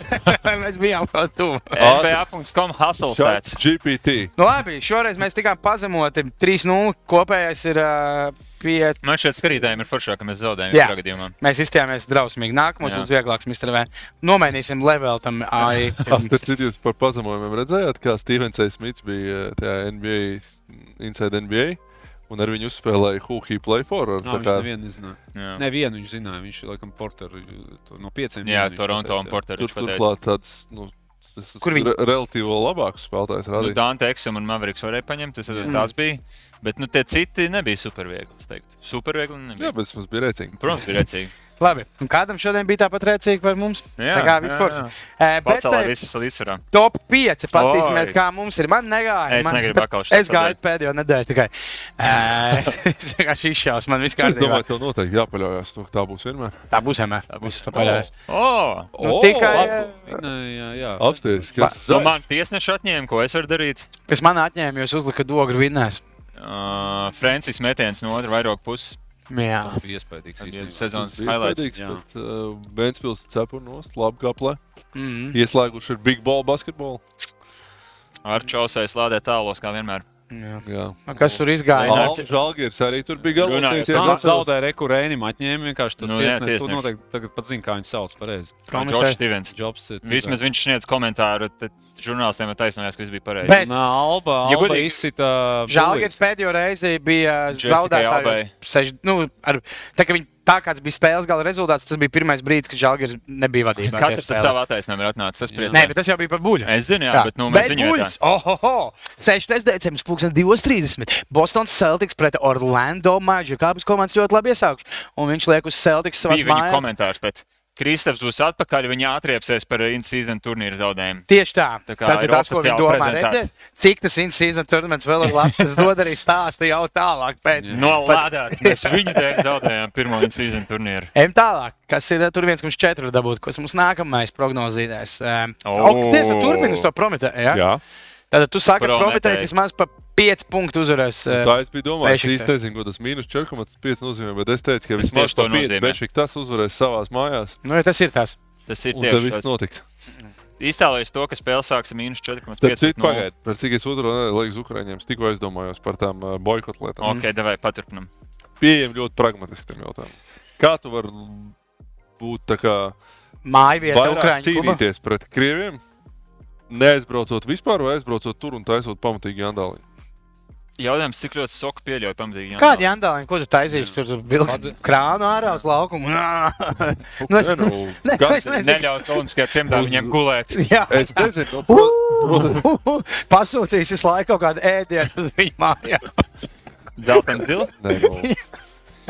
mēs bijām kaut tuvu. NBA.com hustle stats. GPT. Nu, labi, šoreiz mēs tikām pazemoti. 3-0 kopējais ir uh, pie. Man šeit skatītājiem ir foršāk, ka mēs zaudējam Jā. šajā gadījumā. Mēs izstājāmies drausmīgi. Nākamos būs vieglāks, Mr. V. Nomainīsim level tam AI. Citu, jūs par pazemojumiem redzējāt, kā Stevens A. Smits bija tajā NBA, Inside NBA, un ar viņu uzspēlēja Hooky Play for. ar Nā, tā viņš kā- nevienu nezināja. Jā, Nevienu viņš zināja. Viņš laikam porteru to no pieciem. jā Toronto pateica, un jā. Porter. Tur turklāt tāds, nu, tas, tas Kur viņi- re relatīvi labāks spēlētājs Nu. Dante Eksum un Mavericks varēja paņemt, tas mm. tās bija. Bet nu, tie citi nebija superviegli. Superviegli Jā, nebija. bet tas bija rēcīgi. Protams, bija rēcīgi. Labi, un kādam šodien bija tāpat rēcīgi par mums? Jā, tā kā vispār. Eh, Bet Pacelā te visas līdzsvarā. top 5. Paskatīsimies, kā mums ir. Man negāja. Es man, negribu šeit Es gāju pēdējo nedēļu tikai. Eh, Es vienkārši izšaus, man viss Es kārtībā. domāju, tev noteikti jāpaļaujas, tā būs vienmēr. Tā būs vienmēr. Tā būs tā paļaujas. Oh! Nu, tikai, jā. Apsties, kas Nu, man tiesneši atņēma, ko es varu darīt. Kas man atņēma, jūs uzlikat ogru vinnēs. Uh, Francis metiens no otras vairoga puses. Jā. Tas bija īstenībā. Sezonas bija highlights. jā. bet uh, Vēnspils cepurnos, labi kaplē. Mm. Ieslēguši ar big ball basketbolu. Ar čausais lādē tālos, kā vienmēr. Jā. Jā. Nu, Kas tur izgāja? Lai- Alans Žalgiris arī tur bija galvenais. Tā zaudēja rekurēni, atņēma vienkārši tas Nu, jā, tiesnesis. Tu tiesneši. noteikti tagad pat zini, kā viņu sauc pareizi. Prometē. Džordžs Stevens. Vismaz viņš sniedz komentāru, tad žurnālistiem ir taisnojās, ka viss bija pareizi. Bet- Nā, Alba, Ja Alba godīgi- izsita. Žēlgājs pēdējo reizi bija zaudētājs. Nu, ar... tā, ka viņi... tā kāds bija spēles gala rezultāts, tas bija pirmais brīdis, kad Žēlgājs nebija vadībā. Katrs tas spēlē. tā attaisnojums ir atnācis. Tas Jā. Nē, bet tas jau bija par buļbuļsu. Es zinu, jā, bet nu, mēs viņu buļs, ohoho! 6. decembris, 2.30. Boston Celtics pret Orlando Magic. Abas komandas ļoti labi iesākušas. Un viņš liek uz Celtics viņa mājās. komentārs, bet Kristaps būs atpakaļ, viņa atriepsies par in-season turnīru zaudējumu. Tieši tā. Tā kā tas ir tas, ko viņi domā. Redzēt, cik tas in-season turnīrs vēl ir labs. Tas dod arī stāstu jau tālāk. Pēc. Nolādēt, mēs viņu dēļ zaudējām pirmo in-season turnīru. Ejam tālāk. Kas ir eh, tur viens, kurš četri dabūt, kas mums nākamais prognozēs? O. Oh, Tieši tu turpini uz to prometē. Ja? Jā, Tad tu saki, ka Prometēji. prometējs vismaz pa 5 punktu uzvarēs. eh, tā es biju domājis. Es īsti nezinu, ko tas mīnus 4,5 nozīmē, bet es teicu, ka Tas vismaz tieši to nozīmē. Bešik tas uzvarēs savās mājās. Nu, ja tas ir tas. Tas ir Un tad tieši viss tas. notiks. Iztēlojies to, ka spēle sāks ar mīnus 4,5. Starp citu, pagaidiet, par cik es otru laiku Ukraiņiem, tikko aizdomājos par tām uh, boikotu lietām. Ok, devai paturpinam. Pieejam ļoti pragmatiski tam jautājumam. Kā tu vari būt tā kā Māja vieta klubā. cīnīties pret krieviem, neaizbraucot vispār vai aizbraucot tur un taisot pamatīgi andālī? Jautājums, cik ļoti soka pieļauj pamatīgi. Kādi jandāliņi, ko tu taisīsi? Tur vilks krānu ārā uz laukumu. Nu, es- Ne, nu, kas- es nezinu. Neļaut Olimpiskajā cimdā viņiem gulēt. Jā, Es nezinu, nu, pro- pro- pasūtīs visu laiku kaut kādu ēdienu uz viņu mājā. Zeltens dils. Nē, nu,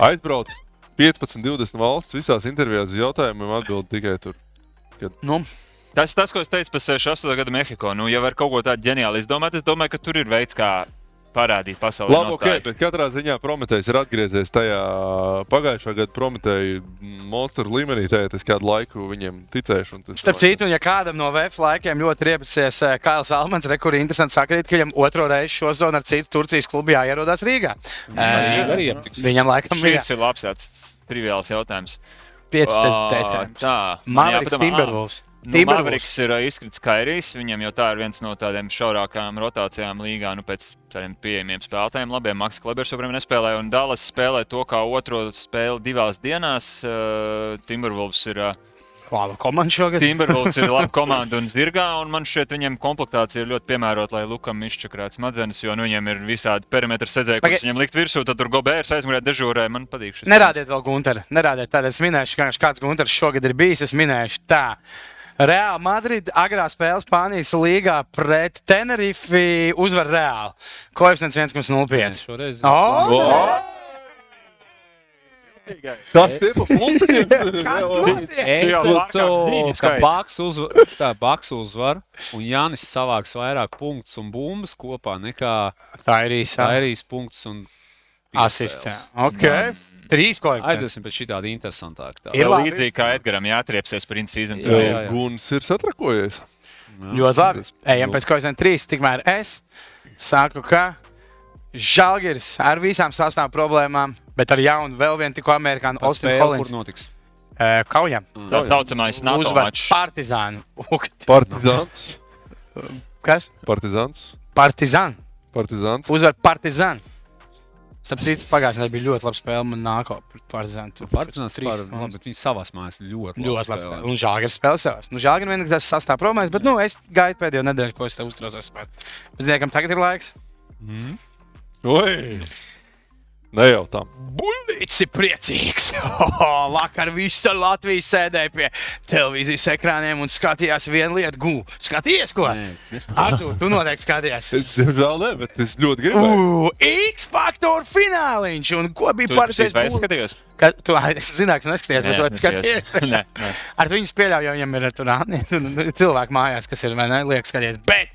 aizbrauc 15, 20 valsts visās intervijās uz jautājumiem atbild tikai tur. Nu, Tas ir tas, ko es teicu par 68 gadu Mehiko. Nu, ja var kaut ko tādu ģeniālu izdomāt, es domāju, ka tur ir veids, kā parādīt pasaulē. Labi, ok, bet katrā ziņā Prometējs ir atgriezies tajā pagājušā gada Prometēja monstru līmenī. Tajā es kādu laiku viņiem ticēšu. un tas- starp citu, un ja kādam no VF laikiem ļoti riepsies Kails Almans, re, kur ir interesanti sakrīt, ka viņam otro reizi šo zonu ar citu Turcijas klubu jāierodās Rīgā. Arī, Eh, arī aptiks. Viņam laikam ir Šis ir labs, tāds triviāls jautājums. 5 Ā, teicējums. Tā, man ā, Timberwolves. Nu. Mavericks ir izkritis Kairijs. Viņam jau tā ir viens no tādiem šaurākajām rotācijām līgā, nu, pēc tādiem pieejamiem spēlētājiem. Labiem Maks Klebers joprojām nespēlē, un Dallas spēlē to kā otro spēli divās dienās. Uh, Timberwolves ir, uh, Laba komanda šogad. Timberwolves ir laba komanda un zirgā, un man šķiet, viņiem komplektācija ir ļoti piemērota, lai Lukam izčakrētu smadzenes, jo nu, viņiem ir visādi perimetri sedzēji, kurus viņam likt virsū, tad tur Gobērs aizmugurē dežūrē. Man patīk šis. Nerādiet vēl Gunteru. Nerādiet tādu. Es minēšu, kāds Gunters šogad ir bijis. Es minēšu tā. Reāli Madrid agrā spēlē Spānijas līgā pret Tenerifi uzvar Reāli. Koeficients 1,05. Šoreiz. Oh! Tas ir ka skaiti. Baks uzvar, tā, Baks uzvar, un Jānis savāks vairāk punktus un bumbas kopā nekā Tairijas punkts un asists. jā. Ok. Trīs koeficients. Aiziesim pēc šī tāda interesantāka. Tā. Ir labi. līdzīgi kā Edgars jāatriepsies par in-season Jā, jā, jā. Guns ir satrakojies. Ļoti labi. Ejam pēc koeficienta 3. Tikmēr es saku, ka Žalgiris ar visām sastāvdaļām problēmām, bet ar jaunu vēl vienu tikko amerikāņu Austinu notiks? eh, kaujām. Tā saucamais NATO mačs. Partizānu. Partizāns. Kas? Partizāns. Partizānu. Partizāns. Uzvar Partizānu. Starp citu, pagājušajā nedēļā bija ļoti laba spēle. Man nākamā Partizānu. Tur Partizāns punktus. labi, bet viņi savās mājās ļoti Ļoti labi. spēlē. Un Žāģers spēlē savās. Nu, Žāģers vienīgi tas sastāv problēmas, bet nu, es gaidu pēdējo nedēļu, ko es tev uztraucos par. Mēs zinām, tagad ir laiks. Oi! Nejautām. Ir priecīgs. Vakar viss Latvijas sēdēja pie televīzijas ekrāniem un skatījās vienu lietu, gū. Skaties, ko? Nē. Artur, tu noteikti skaties. Es, Diemžēl ne, bet es ļoti gribēju. Uh, X faktor fināliņš. Un ko bija vai būs- skatījos? Ka, tu, es zināju, ka neskaties, bet tu es skaties. Nē, nē. Ar viņu pieļauju, jo viņam ir tur āni- tur cilvēki mājās, kas ir vai ne, liekas skaties. Bet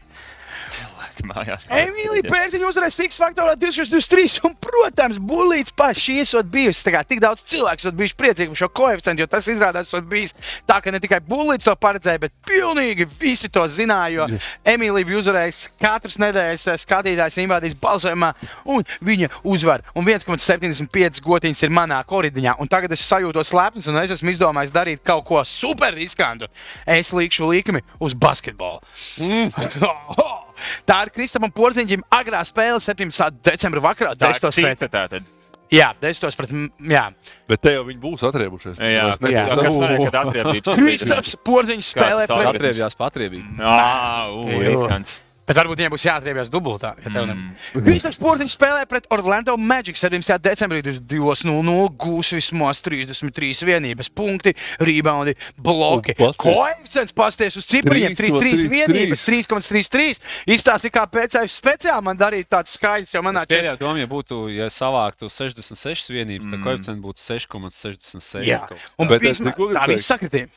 Cilvēki mājās. Emīlija Pērziņa uzvarēs Six Factorā 2023. Un, protams, Bulīts pats šī esot bijusi. Tā kā tik daudz cilvēku esot bijuši priecīgi par šo koeficientu, jo tas izrādās, esot bijis tā, ka ne tikai Bulīts to paredzēja, bet pilnīgi visi to zināja. Jo Emīlija bija uzvarējusi katras nedēļas eh, skatītājs invadīs balsojumā, un viņa uzvar. Un 1,75 gotiņas ir manā koridiņā. Un tagad es sajūtos lepns, un es esmu izdomājis darīt kaut ko super riskantu. Es likšu likmi uz basketbolu. Mm. Tā ir Kristapam Porziņģim agrā spēle 17. decembra vakarā. Tā ir cita tātad. jā, desmitos pret, jā. Bet te jau viņi būs atriebušies. Jā, nē, kad atriebības. Kristaps Porziņš spēlē tā pret ir? Atriebjās patriebīgi. Jā. rikants. Bet varbūt viņiem būs jāatriebjas dubultā. Ja tev mm. Visam sportiņš spēlē pret Orlando Magic 17. decembrī 2-0 gūs vismaz 33 vienības punkti, rebondi, bloki. Koeficients pasties uz cipriņiem 3-3 vienības, 3,33. Izstāsti, kā pēc tam speciāli man darīt tāds skaidrs, jo manā Pēdējā doma, ja būtu, ja savāktu 66 vienības, tad koeficients būtu 6,66. Jā, un Bet neko tā viss sakritība.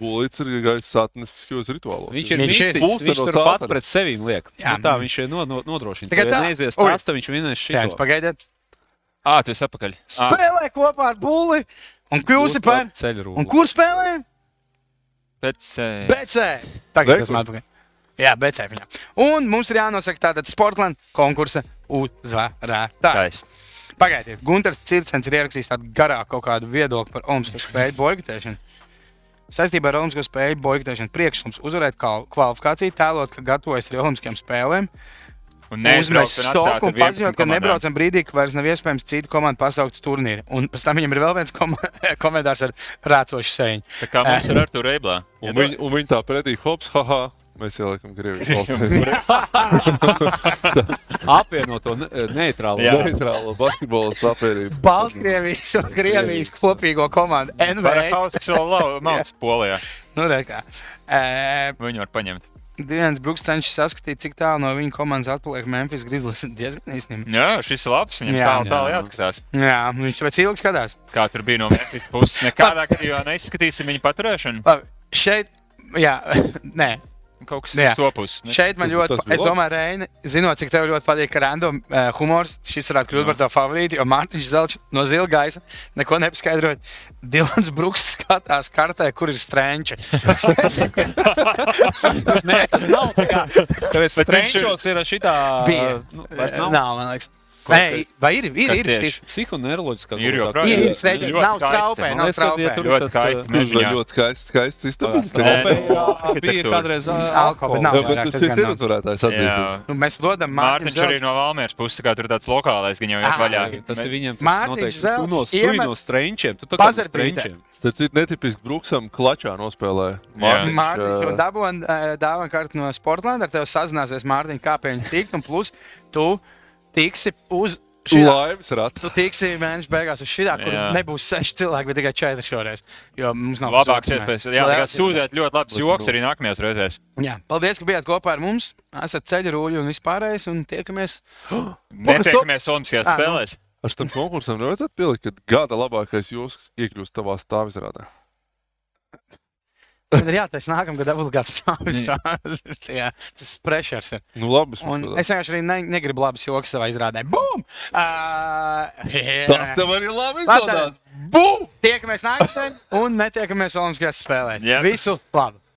Bulīts ir gājis satniskajos rituālos. Viņš ir Viņš ir pulkstenis viņš tur pats pret sevi liek. Jā. Nu, tā viņš ir no, no, nodrošina. Tikai tā. neizies tās, tad viņš vinnēs Jā, šito. pagaidiet. Ā, tu esi apakaļ. Spēlē kopā ar Bulli un kļūsti Kļūst par. ceļu. Un kur spēlē? eh, BC. Tagad esmu atpakaļ. Jā, BC. viņam. Un mums ir jānosaka tātad Sportland konkursa uzvarētājs. Pagaidiet, Gunārs Circens ir ierakstījis tādu garāku kaut kādu viedokli par Olimpisko spēļu boikotēšanu. Saistībā ar Olimpisko spēļu boikotēšanu priekšlikums uzvarēt kval- kvalifikāciju, tēlot, ka gatavojas arī Olimpiskajām spēlēm. Atstāt stoku un ar 11 paziņot, ka nebraucam brīdī, ka vairs nav iespējams citu komandu pasaukt uz turnīru. Un pēc tam viņam ir vēl viens kom komentārs ar rācošu sēņu. Tā kā mums ir ar to reiblā. Un viņi, un viņi tā pretī hops, haha, mēs ieliekam Krievijas valsts. Apvienoto ne- neitrālo. Jā. Neitrālo basketbolu sapērību. Baltkrievijas un Krievijas kopīgo komandu NBA. Barakauts vēl lau- mauc Polijā. Nu, re kā. E, Viņu var paņemt. Dienas Brooks cenšas saskatīt, cik tālu no viņa komandas atpaliek Memphis Grizzlies. Diezgan īstenībā. Jā, šis ir labs. Viņam Jā. tālu, tālu Jā. jāskatās. Jā, viņš pēc ilgi skatās. Kā tur bija no Mēnesis puses. Nekādā gadījumā neizskatīsim viņu paturēšanu. Labi, šeit, jā, nē, Kaut kas Jā. sopus. ne? šeit man ļoti, es domāju, Reini, zinot, cik tev ļoti patīk random uh, humors, šis varētu kļūt par tavu favorītu, jo Mārtiņš Zelčs no zila gaisa neko nepaskaidrot. Dilans Bruks skatās kartē, kur ir strēnči. Nē, tas nav tā kā. Tāpēc viņš ir- šitā. Bija. Nu. Nav, man liekas. Nē, vai ir? Ir, ir, ir. Psihoneiroloģiskā. Ir. Ir, tā- ir strēķis, Ļoti nav skaisti, straupē, nav straupē. Ļoti tas, skaisti. bija Mežiņā. ļoti skaists, skaists istabas. Straupē, bija kādreiz Alkohola, nav. Bet tas tas ir Jā. atzīst. Nu, mēs dodam Mārtiņš Mārtiņš arī no Valmieras puses, tā kā tur ir tāds lokālais, gan jau Ah, ir vaļā. Tas ir viņiem Mārtiņš noteikti. Tu no, tu no strēņķiem. Tu tā kā no strēņķiem. Starp citu, netipiski Bruksam klačā nospēlēja. Jā. Mārtiņš ā, dabūja dāvana kartu no Sportlanda, ar tevi sazināsies Mārtiņš, kā pie viņas tikt, un plus tu tiksi uz šī. Laimes rats. Tu tiksi mēneša beigās uz šī, kur Jā. nebūs seši cilvēki, bet tikai četri šoreiz. Jo mums nav Labāks iespējas. Jā, tā kā sūdzēt ļoti labs joks arī nākamajās reizēs. Jā, paldies, ka bijāt kopā ar mums. Esat ceļu rūļi un vispārējais, un tiekamies. Netiekamies Olimpiskajās Ā, nu. spēlēs. Ar tam konkursam nevajadzētu pielikt, ka gada labākais jūs iekļūst tavā stāvizrādē. Tad ir jātaisa nākamgad obligāts stāvis. Jā, tas pressures ir. Nu, labi, es vienkārši arī ne, negribu labas joks savā izrādē. Bum! Uh, Tas tev arī labi izdodas. Bum! Tiekamies nākamajā un netiekamies Olimpiskajās spēlēs. Jā. Visu labu!